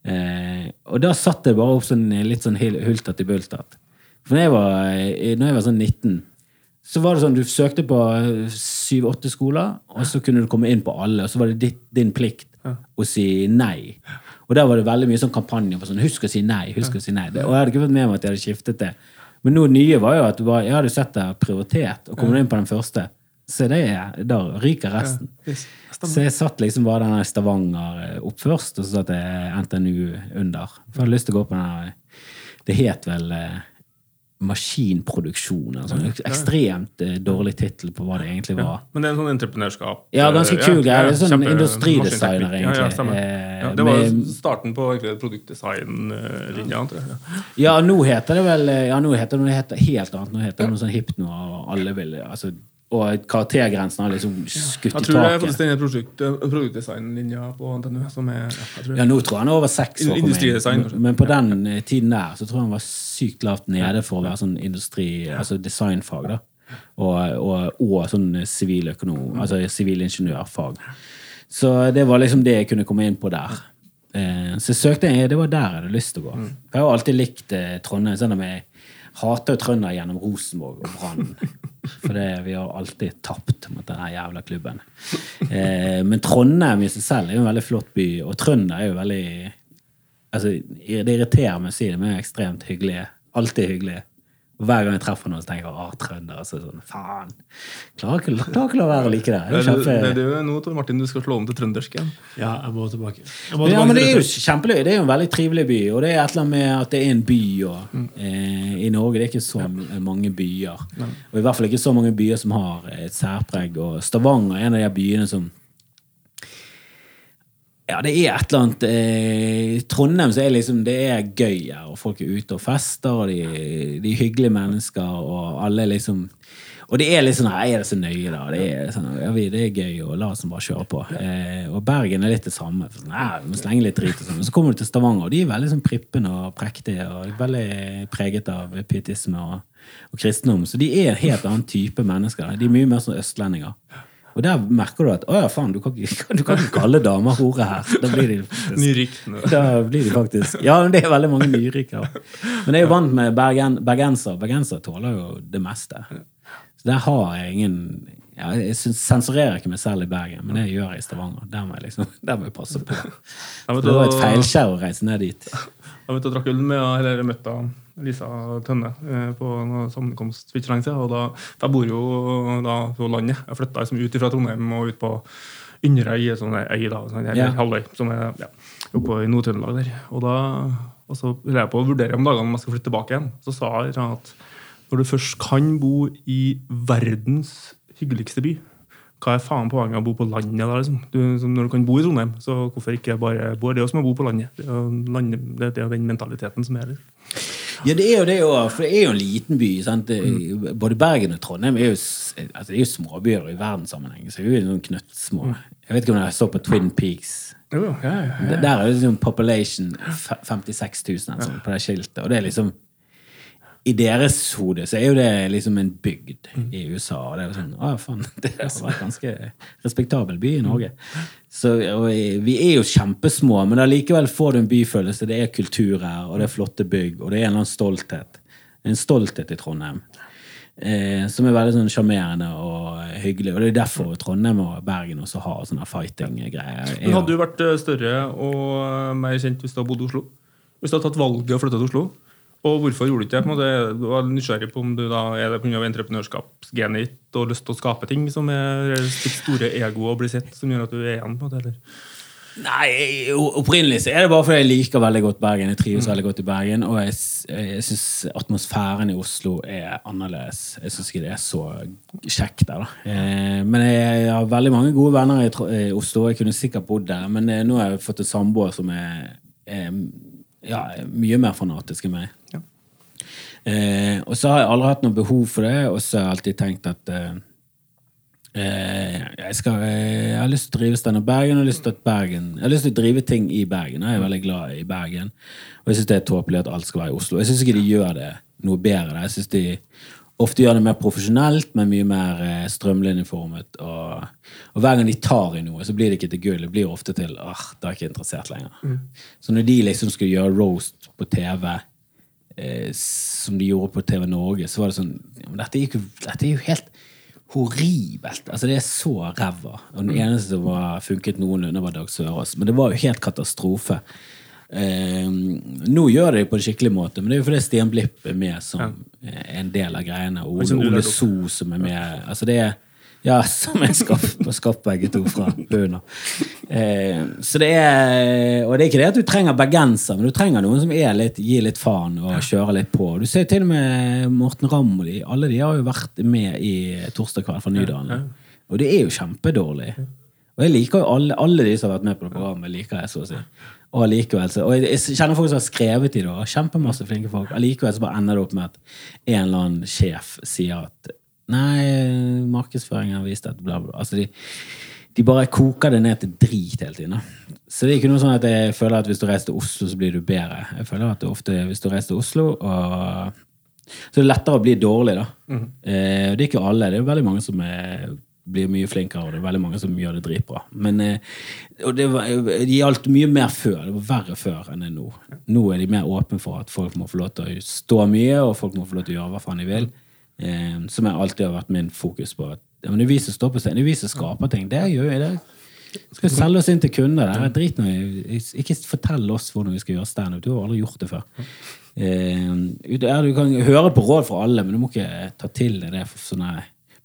Eh, og da satt det bare opp sånn, litt sånn hultert i bultert. For når jeg var, eh, når jeg var sånn 19 så var det sånn, Du søkte på syv-åtte skoler, og så kunne du komme inn på alle. Og så var det ditt, din plikt å si nei. Og der var det veldig mye sånn kampanje på sånn Husk å si nei. husk å si nei. Det- Og jeg hadde ikke fått med meg at jeg hadde skiftet det. Men noe nye var jo at var, jeg hadde sett det prioritert, og kom inn på den første, så det er, da ryker resten. Så jeg satt liksom bare den Stavanger opp først, og så satt jeg NTNU under. For jeg hadde lyst til å gå på den der Det het vel eh, Maskinproduksjon. Altså sånn. Ekstremt eh, dårlig tittel på hva det egentlig var. Men det er en sånn entreprenørskap. Ja, ganske kul greie. Det er sånn industridesigner. Ja, ja, egentlig. Eh, Ja, det var med- starten på produktdesignlinja. tror jeg. Ja, nå heter det vel Ja, nå heter det noe helt annet. Nå heter det noe sånn hipt noe, og alle vil altså, Og karaktergrensen har liksom skutt i taket. Jeg tror det er faktisk denne produkt, produktdesignlinja på NTNU som er ja, jeg Ja, nå tror jeg han er over seks år. kanskje. Men på den eh, tiden der så tror jeg han var sykt lavt nede for å være sånn industri, altså designfag. da. Og, og, og sånn siviløkonom, altså sivilingeniørfag. Så det var liksom det jeg kunne komme inn på der. Eh, så jeg søkte, det var der jeg hadde lyst til å gå. Jeg har alltid likt eh, Trondheim, selv om jeg hater jo trøndere gjennom Rosenborg og Brann. (laughs) For det, vi har alltid tapt mot den jævla klubben. Eh, men Trondheim i seg selv er jo en veldig flott by, og trønder er jo veldig altså, Det irriterer meg å si det, men er ekstremt hyggelige. Alltid hyggelige. Hver gang jeg treffer noen, så tenker jeg at trønder. Så sånn, faen. Klarer ikke, klarer ikke å la være å like det. Det Det er kjempe... det er noe, Tor Martin, du skal slå om til trøndersk igjen. Ja, jeg må tilbake. Jeg må Ja, men det er jo kjempeløy. Det er jo en veldig trivelig by. Og det er et eller annet med at det er en by og, eh, i Norge. Det er ikke så ja. mange byer. Og i hvert fall ikke så mange byer som har et særpreg. Og Stavanger er en av de byene som ja, det er et eller annet eh, I Trondheim så er liksom det er gøy her, og folk er ute og fester, og de, de er hyggelige mennesker, og alle liksom Og det er litt sånn Er det så nøye, da? Det er, sånn, ja, det er gøy, og la oss bare kjøre på. Eh, og Bergen er litt det samme. Sånn, nei, må slenge litt drit og sånn. Så kommer du til Stavanger, og de er veldig sånn prippende og prektige, og veldig preget av pietisme og, og kristendom. Så de er en helt annen type mennesker. De er mye mer sånn østlendinger. Og der merker du at å ja, faen, du kan ikke, du kan ikke kalle damer hore her. Da blir de faktisk da blir de faktisk Ja, men det er veldig mange nyrike. Men jeg er jo vant med bergen, bergenser. Bergenser tåler jo det meste. Så der har jeg ingen ja, Jeg sensurerer ikke meg selv i Bergen, men det gjør jeg i Stavanger. Der må jeg liksom, der må jeg passe på. Vet Det var et feilskjær å reise ned dit. Jeg vet, jeg drakk øl med eller møtte Lisa Tønne eh, på en sammenkomst for ikke lenge siden. Og da, jeg bor jo da på landet. Jeg flytta liksom ut fra Trondheim og ut på Inderøy, en sånn øy, da, sånn, eller yeah. halvøy, som er ja, oppe i Nord-Trøndelag der. Og da og så holdt jeg på å vurdere om dagene om jeg skal flytte tilbake igjen. Så sa jeg at når du først kan bo i verdens hyggeligste by, hva er faen poenget å bo på landet da, liksom? Du, når du kan bo i Trondheim, så hvorfor ikke bare bo? Det er jo som å bo på landet. Det er den mentaliteten som er der. Ja, det er jo det òg, for det er jo en liten by. Sant? Det- Både Bergen og Trondheim er jo, altså, det er jo småbyer i verdenssammenheng. Så det er jo noen knøttsmå. Jeg vet ikke om jeg så på Twin Peaks. Jo, ja, ja, ja. Der er det liksom population f- 56 000 eller sånn, på det skiltet. Og det er liksom I deres hode så er jo det liksom en bygd i USA. Og det er jo sånn, å, faen, (laughs) det har vært ganske respektabel by i Norge. Så Vi er jo kjempesmå, men allikevel får du en byfølelse. Det er kultur her, og det er flotte bygg, og det er en eller annen stolthet. En stolthet i Trondheim. Eh, som er veldig sånn sjarmerende og hyggelig. Og det er derfor Trondheim og Bergen også har sånne fighting-greier. Men hadde du vært eh, større og eh, mer kjent hvis du hadde bodd i Oslo? Hvis du hadde tatt valget og flytta til Oslo? Og hvorfor gjorde du ikke det? På en måte, du var nysgjerrig på om du da er det pga. entreprenørskapsgenet ditt og lyst til å skape ting som er ditt store ego og bli sett, som gjør at du er igjen? på en måte, eller? Nei, opprinnelig så er det bare fordi jeg liker veldig godt Bergen. Jeg trives veldig godt i Bergen, og jeg, jeg syns atmosfæren i Oslo er annerledes. Jeg syns ikke det er så kjekt der, da. Eh, men jeg har veldig mange gode venner i i Oslo. Jeg kunne sikkert bodd der, men eh, nå har jeg fått en samboer som er, er ja, mye mer fanatisk enn meg. Eh, og så har jeg aldri hatt noe behov for det, og så har jeg alltid tenkt at eh, eh, jeg, skal, eh, jeg har lyst til å drive Steinar Bergen, og lyst til at Bergen Jeg har lyst til å drive ting i Bergen. Jeg er veldig glad i Bergen. Og jeg syns det er tåpelig at alt skal være i Oslo. Jeg syns ikke de gjør det noe bedre. Jeg synes de ofte gjør det mer profesjonelt, men mye mer eh, strømlinjeformet. Og, og, hver gang de tar i noe, så blir det ikke til gull. Det blir ofte til ah, da er jeg ikke interessert lenger. Mm. Så når de liksom skulle gjøre roast på TV, eh, som de gjorde på TV Norge, så var det sånn dette er, jo, dette er jo helt horribelt. Altså, det er så ræva. Og den eneste som var, funket noenlunde, var Dag Sørås. Men det var jo helt katastrofe. Eh, nå gjør de det på en skikkelig måte, men det er jo fordi Stian Blipp er med som ja. en del av greiene. Og Ole, Ole So som er med. Altså det er ja, (laughs) som er skapt begge to fra bunnen eh, så det er Og det er ikke det at du trenger bergenser, men du trenger noen som er litt, gir litt faen og kjører litt på. Du ser til og med Morten Ramm og de. Alle de har jo vært med i Torsdag kveld fra Nydalen. Og det er jo kjempedårlig. Og jeg liker jo alle, alle de som har vært med på det programmet, liker jeg så å si. Og allikevel så, og jeg, kjenner folk som har skrevet i det, og kjempemasse flinke folk. Allikevel så bare ender det opp med at en eller annen sjef sier at Nei, markedsføringen har vist at bla, bla. Altså de, de, bare koker det ned til drit hele tiden. Så det er ikke noe sånn at jeg føler at hvis du reiser til Oslo, så blir du bedre. Jeg føler at det ofte hvis du reiser til Oslo og Så det er lettere å bli dårlig, da. Mm. Eh, det er ikke alle. Det er veldig mange som er blir mye flinkere, og det er veldig mange som gjør det dritbra. Men eh, og det, var, det gjaldt mye mer før. Det var verre før enn det er nå. Nå er de mer åpne for at folk må få lov til å stå mye, og folk må få lov til å gjøre hva faen de vil. Eh, som jeg alltid har vært min fokus på. Men det er vi som står på scenen, det er vi som skaper ting. Det gjør jeg. det skal selge oss inn til kunder. Det er drit noe. Ikke fortell oss hvordan vi skal gjøre standup. Du har aldri gjort det før. Eh, du kan høre på råd fra alle, men du må ikke ta til deg det for sånne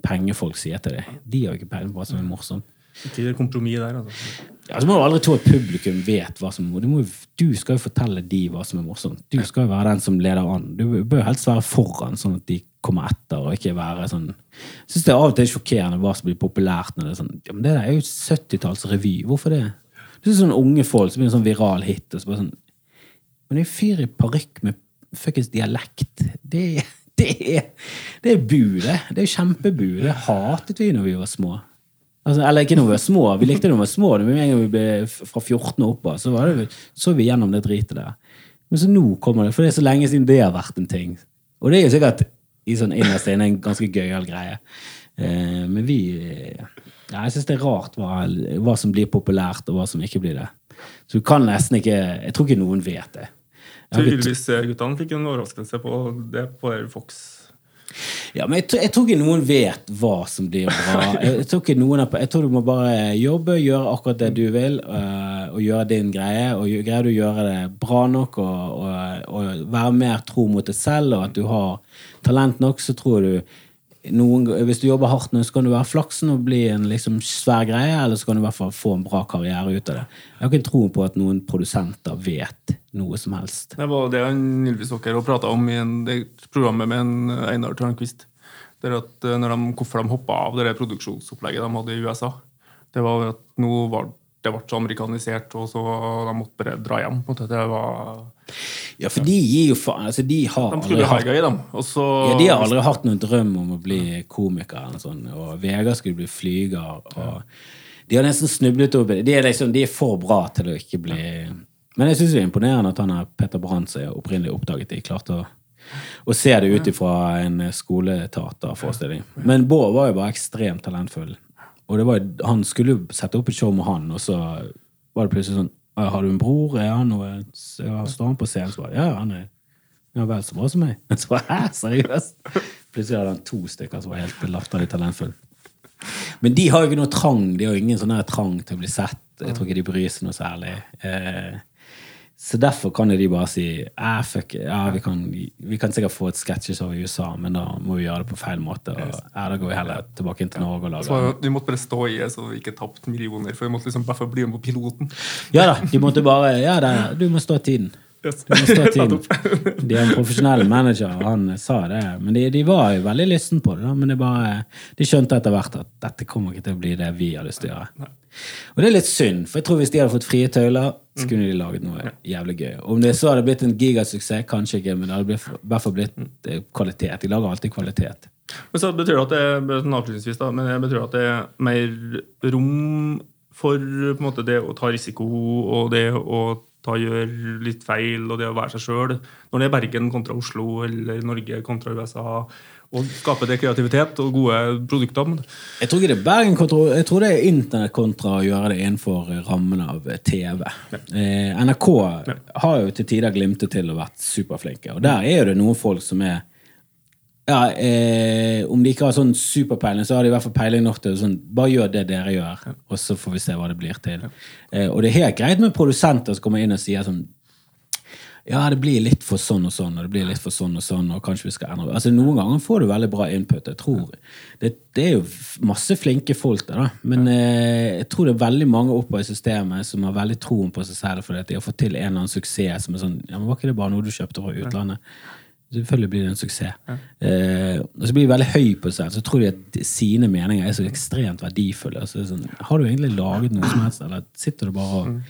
pengefolk sier til deg. De har jo ikke peiling på hva som er morsomt. Gjør kompromiss der, altså. Ja, så må du aldri tro at publikum vet hva som du, morsomt. du skal jo fortelle de hva som er morsomt. Du skal jo være den som leder an. Du bør helst være foran, sånn at de kommer etter, og ikke være sånn Jeg syns det er av og til sjokkerende hva som blir populært. når Det er sånn, ja, men det er jo 70-tallsrevy. Hvorfor det? Det er sånn unge folk som blir en sånn viral hit. og så bare sånn, Men det er en fyr i parykk med fuckings dialekt. Det er det er, det er bu, det. Er kjempebu. Det hatet vi når vi var små. Altså, eller ikke når vi var små, vi likte det når vi var små. Når vi, vi ble fra 14 og oppover, så, var det, så vi gjennom det dritet der. Men så nå kommer det, for det er så lenge siden det har vært en ting. Og det er jo sikkert i sånn innerst inne en ganske gøyal greie. Eh, men vi ja, Jeg syns det er rart hva, hva, som blir populært, og hva som ikke blir det. Så du kan nesten ikke Jeg tror ikke noen vet det. Tydeligvis-guttene fikk en overraskelse på det på Fox. Ja, men jeg, jeg, tror ikke noen vet hva som blir bra. (laughs) Jeg, tror ikke noen er på, jeg tror du må bare jobbe, gjøre akkurat det du vil, uh, og gjøre din greie. Og greier du å gjøre det bra nok og, og, og, være mer tro mot deg selv, og at du har talent nok, så tror du noen, hvis du jobber hardt nå, så kan du være flaksen og bli en liksom svær greie, eller så kan du i hvert fall få en bra karriere ut av det. Jeg har ikke tro på at noen produsenter vet noe som helst. Det var det Ylvis Åker prata om i en, det programmet med en Einar Tørnquist. Der at eh, når de, hvorfor de hoppa av det produksjonsopplegget de hadde i USA. Det var at nå var det ble så amerikanisert, og så de måtte bare dra hjem. Det var... Ja, for de gir jo faen altså, De har de aldri hatt, gøy, dem. Så... ja, de har aldri hatt noen drøm om å bli komiker. eller sånn, og Vegard skulle bli flyger. og De har nesten snublet over de er, liksom, de er for bra til å ikke bli Men jeg syns det er imponerende at han er Petter Brandt som opprinnelig oppdaget de klarte å og se det ut ifra en skoleteaterforestilling. Men Bård var jo bare ekstremt talentfull. Og det var, han skulle jo sette opp et show med han, og så var det plutselig sånn Har du en bror? Er han noe Står han på scenen? Så bare, ja, han er ja, vel så bra som meg. (laughs) Så Hæ, seriøst? Plutselig hadde han to stykker som var helt latterlig talentfulle. Men de har jo ikke noe trang. De har jo ingen sånn trang til å bli sett. Jeg tror ikke de bryr seg noe særlig. Eh, så derfor kan de bare si ah, fuck, ja, vi, kan, vi kan sikkert få et sketsjeshow i USA, men da må vi gjøre det på feil måte. Og, ja, da går vi heller tilbake inn til Norge og lager så vi måtte bare stå i det så vi ikke tapte millioner, for vi måtte liksom bare bli med på piloten. Ja da, de måtte bare Ja, det, du må stå tiden. Yes. Du må stå (laughs) tiden. (laughs) De er en profesjonell manager, og han sa det. Men de, de var jo veldig lysten på det. da, Men det bare, de skjønte etter hvert at dette kommer ikke til å bli det vi har lyst til å gjøre. Og det er litt synd, for jeg tror hvis de hadde fått frie tøyler, så kunne de laget noe jævlig gøy. Om det så hadde blitt en gigasuksess, kanskje ikke, men det hadde blitt, i hvert fall blitt eh, kvalitet. De lager alltid kvalitet. Men så betyr det at det, sånn avslutningsvis da, men det betyr at det er mer rom for på en måte, det å ta risiko og det å ta, gjøre litt feil og det å være seg sjøl. Når det er Bergen kontra Oslo eller Norge kontra USA. Og skape det kreativitet og gode produkter. Jeg tror det er Bergen kontra Jeg tror det er internett kontra å gjøre det innenfor rammen av TV. Eh, NRK har jo til tider glimtet til og vært superflinke. Og der er jo det noen folk som er ja, eh, Om de ikke har sånn superpeiling, så har de i hvert fall peiling nok til å sånn, bare gjør det dere gjør, og så får vi se hva det blir til. Eh, og det er helt greit med produsenter som kommer inn og sier sånn ja, det blir litt for sånn og sånn, og det blir litt for sånn og sånn, og kanskje vi skal endre Altså, Noen ganger får du veldig bra input. Jeg tror Det, det er jo masse flinke folk der, da. Men eh, jeg tror det er veldig mange oppe i systemet som har veldig troen på seg selv fordi at de har fått til en eller annen suksess som er sånn Ja, men var ikke det bare noe du kjøpte fra utlandet? Selvfølgelig blir det en suksess. Eh, og så blir de veldig høy på seg, så tror de at sine meninger er så ekstremt verdifulle. Altså, sånn, har du egentlig laget noe som helst, eller sitter du bare og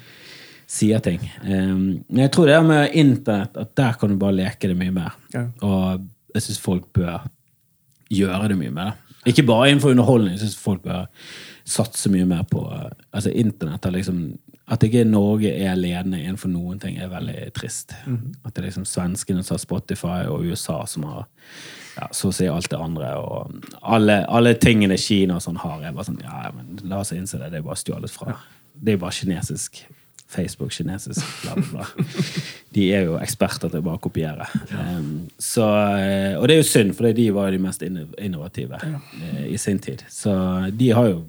sier ting. Um, men jeg tror det er med internett at der kan du bare leke det mye mer. Ja. Og jeg syns folk bør gjøre det mye mer. Ikke bare innenfor underholdning. Jeg syns folk bør satse mye mer på uh, Altså internett liksom At ikke Norge er ledende innenfor noen ting, er veldig trist. At det er liksom svenskene som har Spotify, og USA som har ja, så å si alt det andre. Og alle, alle tingene Kina og sånn har, er bare sånn Ja, men la oss innse det. Det er bare stjålet fra Det er bare kinesisk. Facebook, kinesisk, bla, bla, bla. De er jo eksperter til å bare kopiere. Um, så, eh, og det er jo synd, for de var jo de mest innovative ja. i sin tid. Så de har jo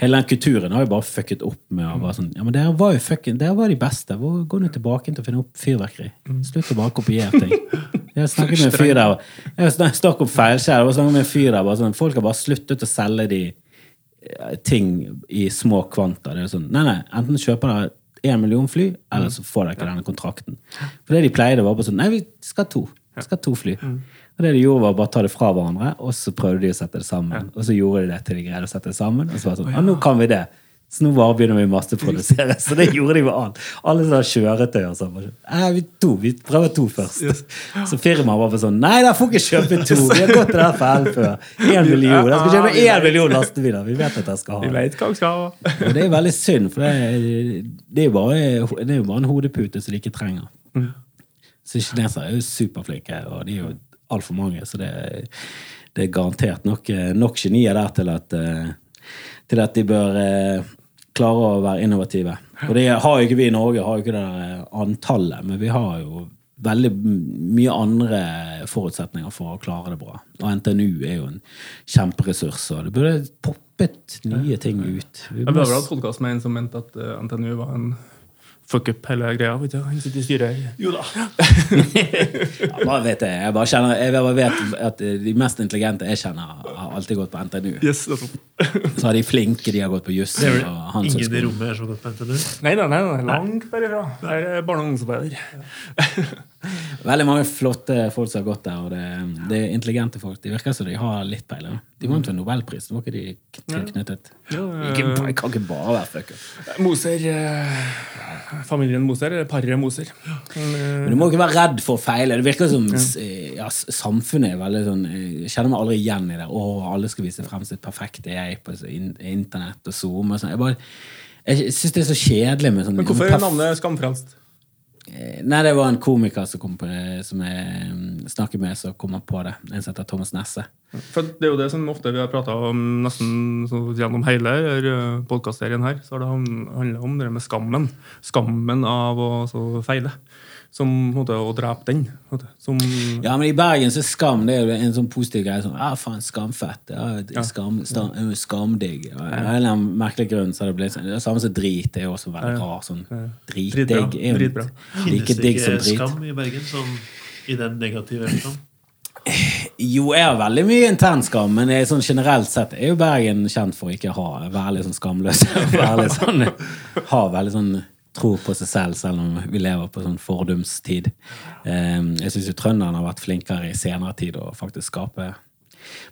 Hele den kulturen har jo bare fucket opp med å være sånn Ja, men dere var jo fucking Dere var de beste. Hvor- går nå tilbake til å finne opp fyrverkeri. Slutt å bare kopiere ting. Jeg snakket med en fyr der Jeg snakket om feilskjær. Sånn, Folk har bare sluttet å selge de eh, ting i små kvanta. Det er jo sånn, nei, nei, enten kjøper dere én million fly, eller så får dere ikke denne kontrakten. For det de pleide, var bare sånn Nei, vi skal ha to. Vi skal ha to fly. Og det de gjorde, var bare å ta det fra hverandre, og så prøvde de å sette det sammen. Og så gjorde de det til de greide å sette det sammen, og så var det sånn Ja, nå kan vi det. Så nå bare begynner vi å masseprodusere. Så det gjorde de med alt. Alle sånne kjøretøy og sånn. vi, to, vi prøver to først. Så firmaet var sånn Nei, da får ikke kjøpe to! Vi har gått til det fellen før. Én million. Jeg skal kjøpe én million lastebiler. Vi vet at jeg skal ha det. vet hva vi skal ha. Og det er veldig synd, for det det er, jo bare, bare en hodepute som de ikke trenger. Så kinesere er jo superflinke, og de er jo altfor mange, så det det er garantert nok, nok genier der til at, eh, til at de bør eh, klare å være innovative. Og det har jo ikke vi i Norge, har jo ikke det der eh, antallet, men vi har jo veldig mye andre forutsetninger for å klare det bra. Og NTNU er jo en kjemperessurs, og det burde poppet nye ting ut. Vi ble vel hatt podkast med en som mente at eh, NTNU var en fuck up hele greia. Vet du? Han sitter i styret. Jo da. (laughs) Ja, bare vet det. Jeg bare kjenner Jeg bare vet at de mest intelligente jeg kjenner, har alltid gått på NTNU. Yes, det er sånn. Så har de flinke de har gått på juss. Det er vel ingen i rommet her som har gått på NTNU? Nei, nei, nei, nei, langt derifra. Det er barne- og ungdomsarbeider. (laughs) Veldig mange flotte folk som har gått der, og det, det er intelligente folk. De virker som de har litt peiling. De vant jo en nobelpris, nå var ikke de tilknyttet. Ja, Ikke, jeg kan ikke bare være fucker. Moser eh, Familien Moser, eller paret Moser. Men, eh, Men du må ikke være redd for å feile. Det virker som ja, s- samfunnet er veldig sånn Jeg kjenner meg aldri igjen i det. Å, alle skal vise frem sitt perfekte jeg på in- internett og Zoom og sånn. Jeg, bare- jeg syns det er så kjedelig med sånn Men hvorfor er navnet Skamfrelst? Eh, Nei, det var en komiker som, kom på det, som jeg mm, snakket med, som kom på det. En som heter Thomas Nesse. For Det er jo det som ofte vi har prata om nesten gjennom hele podkastserien her. Så har det handla om det med skammen. Skammen av å feile. Som på måte, å drepe den. på måte. Som, Ja, men i Bergen så skam det er en sånn positiv greie. Sånn, ah, faen, skamfett. Ja, skam, skam, øh, skamdigg. Ja, Av en eller merkelig grunn så det blitt sånn. Det samme som drit. Det er jo også veldig rar. Sånn, dritdigg Dritbra. Dritbra. like Finnes det ikke skam i Bergen sånn i den negative forstand? Jo, jeg har veldig mye intern skam, men er sånn generelt sett er jo Bergen kjent for ikke å ha være litt sånn skamløs. (laughs) Være litt sånn, ha veldig sånn tror på seg selv, selv om vi lever på sånn fordumstid. Eh, jeg syns trønderne har vært flinkere i senere tid å faktisk skape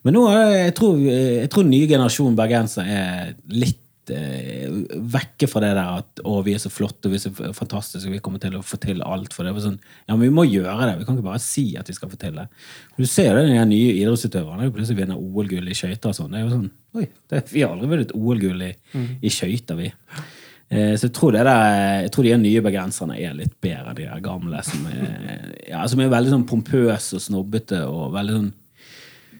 Men nå jeg tror jeg tror nye generasjon bergensere er litt eh, vekke fra det der at å, vi er så flotte, vi er så fantastiske, vi kommer til å få til alt. For det var sånn, ja, men vi må gjøre det. Vi kan ikke bare si at vi skal få til det. Du ser det, de nye idrettsutøverne plutselig vinner OL-gull i skøyter og sånn. Det er jo sånn, oi, det, Vi har aldri vunnet OL-gull i, i skøyter, vi. Eh, Så jeg tror, det der, jeg tror de nye bergenserne er litt bedre, de der gamle som er, ja, som er veldig sånn pompøse og snobbete og veldig sånn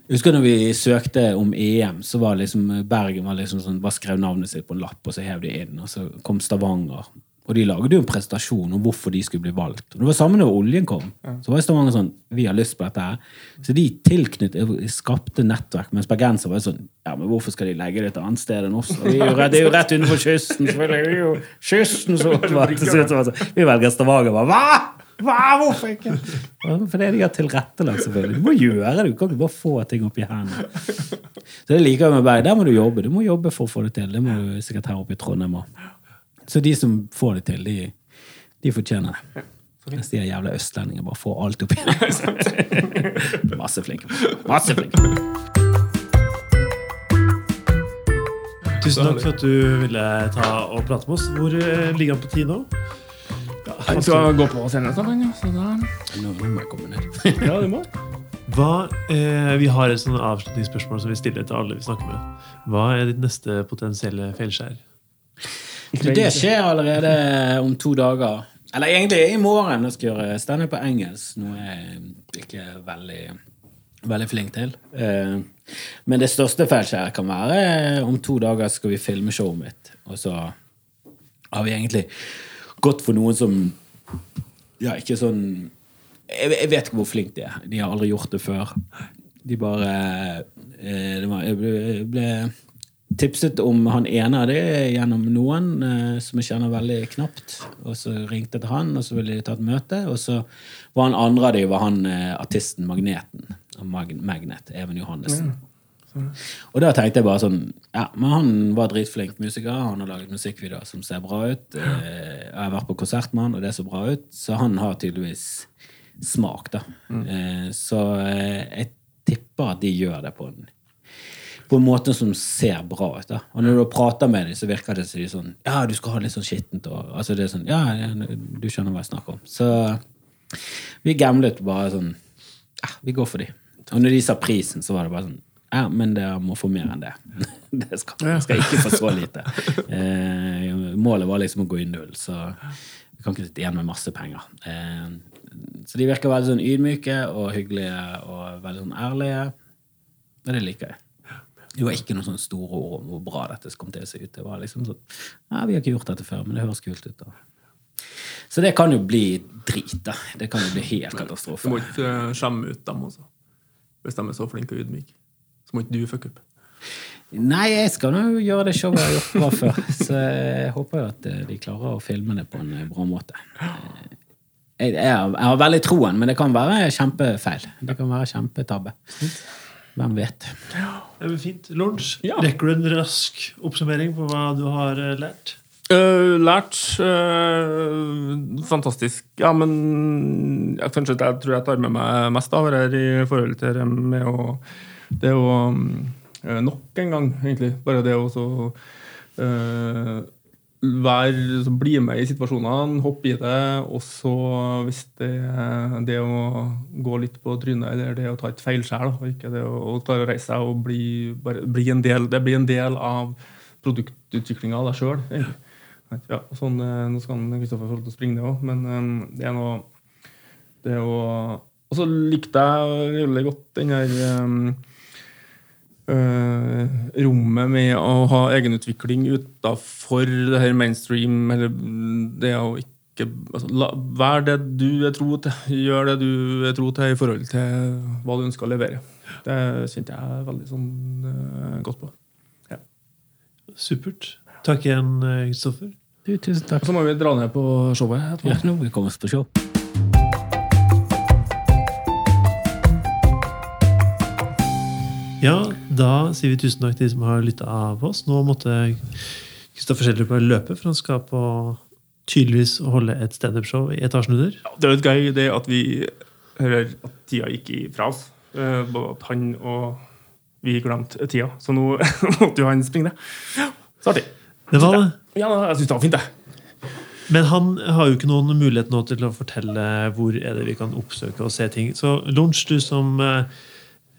jeg husker når vi søkte om EM, så var liksom Bergen var liksom sånn, bare skrev navnet sitt på en lapp, og så hev de inn. Og så kom Stavanger. Og de lagde jo en prestasjon om hvorfor de skulle bli valgt. Og det var samme når oljen kom. Så var Stavanger sånn Vi har lyst på dette her. Så de tilknyttet skapte nettverk. Mens bergensere var sånn Ja, men hvorfor skal de legge det et annet sted enn oss? Og vi er jo rett, det er jo rett utenfor kysten. selvfølgelig. Det jo kysten som var til slutt var sånn, Vi velger Stavanger. Bare, Hva?! Hva? Hvorfor ikke? Fordi de har tilrettelagt, selvfølgelig. Du må gjøre det. Du kan ikke bare få ting opp i hendene. Så det liker jeg med Berg. Der må du jobbe. Du må jobbe for å få det til. Det må du sikkert her oppe i Trondheim òg. Så de som får det til, de, de fortjener det. Mens de er jævla østlendinger bare får alt opp igjen. (laughs) Masse flinke. Masse flinke. Tusen takk for at du ville ta og prate med oss. Hvor eh, ligger han på tid nå? Jeg skal gå på senere ja. Så da, Nå nå må jeg komme ned. ja, du må. Hva, eh, vi har et sånn avslutningsspørsmål som vi stiller til alle vi snakker med. Hva er ditt neste potensielle feilskjær? Det skjer allerede om to dager. Eller egentlig i morgen. Jeg skal gjøre standup på engelsk, noe jeg ikke er veldig, veldig flink til. Eh, Men det største feilskjæret kan være eh, om to dager skal vi filme showet mitt. Og så har vi egentlig gått for noen som Ja, ikke sånn jeg, vet ikke hvor flink de er. De har aldri gjort det før. De bare eh, det var, jeg ble tipset om han ene av de gjennom noen eh, som jeg kjenner veldig knapt. Og så ringte jeg til han, og så ville de ta et møte. Og så var han andre av de var han eh, artisten Magneten. Mag Magnet. Even Johannessen. Og da tenkte jeg bare sånn Ja, men han var dritflink musiker. Han har laget musikkvideoer som ser bra ut. Eh, Jeg har vært på konsert med han, og det så bra ut. Så han har tydeligvis smak, da. Mm. Så eh, jeg tipper at de gjør det på en på en måte som ser bra ut. da. Og når du prater med dem, så virker det som de sånn Ja, du skal ha litt sånn skittent. Og, altså det er sånn, ja, du skjønner hva jeg snakker om. Så vi gamblet bare sånn Ja, vi går for dem. Og når de sa prisen, så var det bare sånn Ja, men dere må få mer enn det. (laughs) Det skal, skal ikke få så lite. Eh, målet var liksom å gå i null, så vi kan ikke sitte igjen med masse penger. Eh, så de virker veldig sånn ydmyke og hyggelige og veldig sånn ærlige. Og det liker jeg. Det var ikke noen sånne store ord om hvor bra dette kom til å se ut. Det var liksom sånn, Nei, Vi har ikke gjort dette før, men det høres kult ut. da. Så det kan jo bli drit. da. Det kan jo bli helt Du må ikke eh, skjemme ut dem også. Hvis de er så flinke og ydmyke. Så må ikke du fucke opp. Nei, jeg skal nå gjøre det showet jeg har gjort bra før. Så jeg håper jo at eh, de klarer å filme det på en eh, bra måte. Jeg, jeg, har, jeg har veldig troen, men det kan være kjempefeil. Det kan være kjempetabbe. Hvem vet. Det vel fint. Lorentz, Ja. rekker du en rask oppsummering på hva du har eh, lært? Uh, lært uh, Fantastisk. Ja, men jeg, kanskje det jeg tror jeg tar med meg mest av det her i forhold til det med å Det å eh, Nok en gang, egentlig. Bare det å så eh, være, bli med i situasjonene, hoppe i det, og så hvis det, det å gå litt på trynet, eller det å ta et feilskjær, og ikke det å, klare å reise seg og bli, bare, bli en del, det blir en del av produktutviklinga av deg sjøl. Ja, sånn, eh, nå skal Kristoffer få lov til å springe det òg, men eh, det er noe det å Og så likte jeg veldig godt den der eh, rommet med å ha egenutvikling utafor det her mainstream, eller det å ikke altså, la, Vær det du er tro til. Gjør det du er tro til i forhold til hva du ønsker å levere. Det kjente jeg veldig sånn uh, godt på. Ja. Supert. Takk igjen, eh, Kristoffer. Du, tusen Og takk. så må vi dra ned på showet. etterpå. Ja, nå må vi komme oss på show. Ja, da sier vi tusen takk til de som har lytta av oss. Nå måtte Kristoffer Schjelderup løpe, for han skal på tydeligvis holde et standup-show i etasjen under. Ja, det er jo et gøy det at vi hører at tida gikk ifra oss. Eh, Både at han og vi glemte tida. Så nå (laughs) måtte jo han springe det. Så artig. Det var det. Ja, jeg syns det var fint, det. Men han har jo ikke noen mulighet nå til å fortelle hvor er det vi kan oppsøke og se ting. Så Lunsj, du som eh,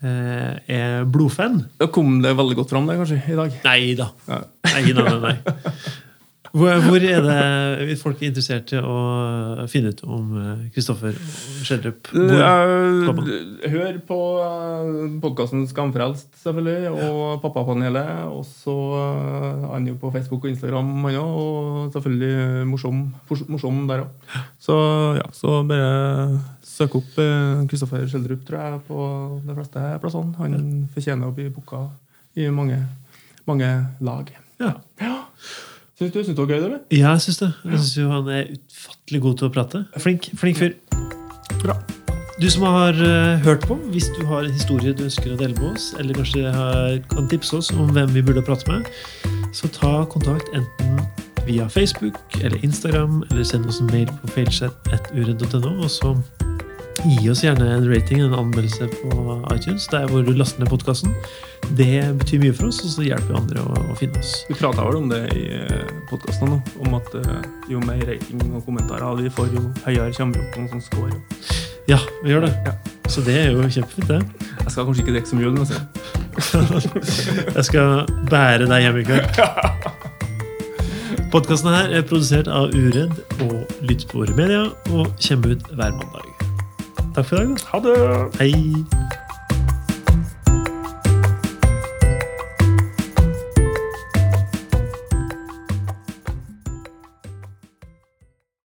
er blodfan Da kom det veldig godt fram, det, kanskje, i dag. Nei da. Ja. Nei, nei, nei, nei. Hvor, hvor er det hvis folk er interessert i å finne ut om Kristoffer Schjelderup? Hvor- Eh, Hør på podkasten Skamfrelst, selvfølgelig, og Pappapanelet. Og så eh, er han jo på Facebook og Instagram, han òg. Og selvfølgelig morsom, morsom der òg. Så ja, så bare søk opp Kristoffer Schjelderup, tror jeg, på de fleste plassene. Han fortjener å bli booka i mange, mange lag. Ja. Syns du, syns det var gøy, eller? Ja, jeg syns det. Jeg synes jo han er utfattelig god til å prate. Flink, flink fyr. Bra. Du som har uh, hørt på, hvis du har en historie du ønsker å dele med oss, eller kanskje har, kan tipse oss om hvem vi burde prate med, så ta kontakt enten via Facebook eller Instagram, eller send oss en mail på failchat.uredd.no, og så gi oss gjerne en rating, en anmeldelse på iTunes, der hvor du laster ned podkasten. Det betyr mye for oss, og så hjelper vi andre å, å finne oss. Vi prata vel om det i podkasten nå, om at eh, jo mer rating og kommentarer vi får, jo høyere kommer vi opp på noen sånn score. Ja, vi gjør det. Ja. Så det er jo kjempefint, det. Jeg skal kanskje ikke drikke så mye øl, men jeg (laughs) Jeg skal bære deg hjem i kveld. (laughs) Podkasten her er produsert av Uredd og Lydspor Media og kommer ut hver mandag. Takk for i dag. da. Ha det! Hei.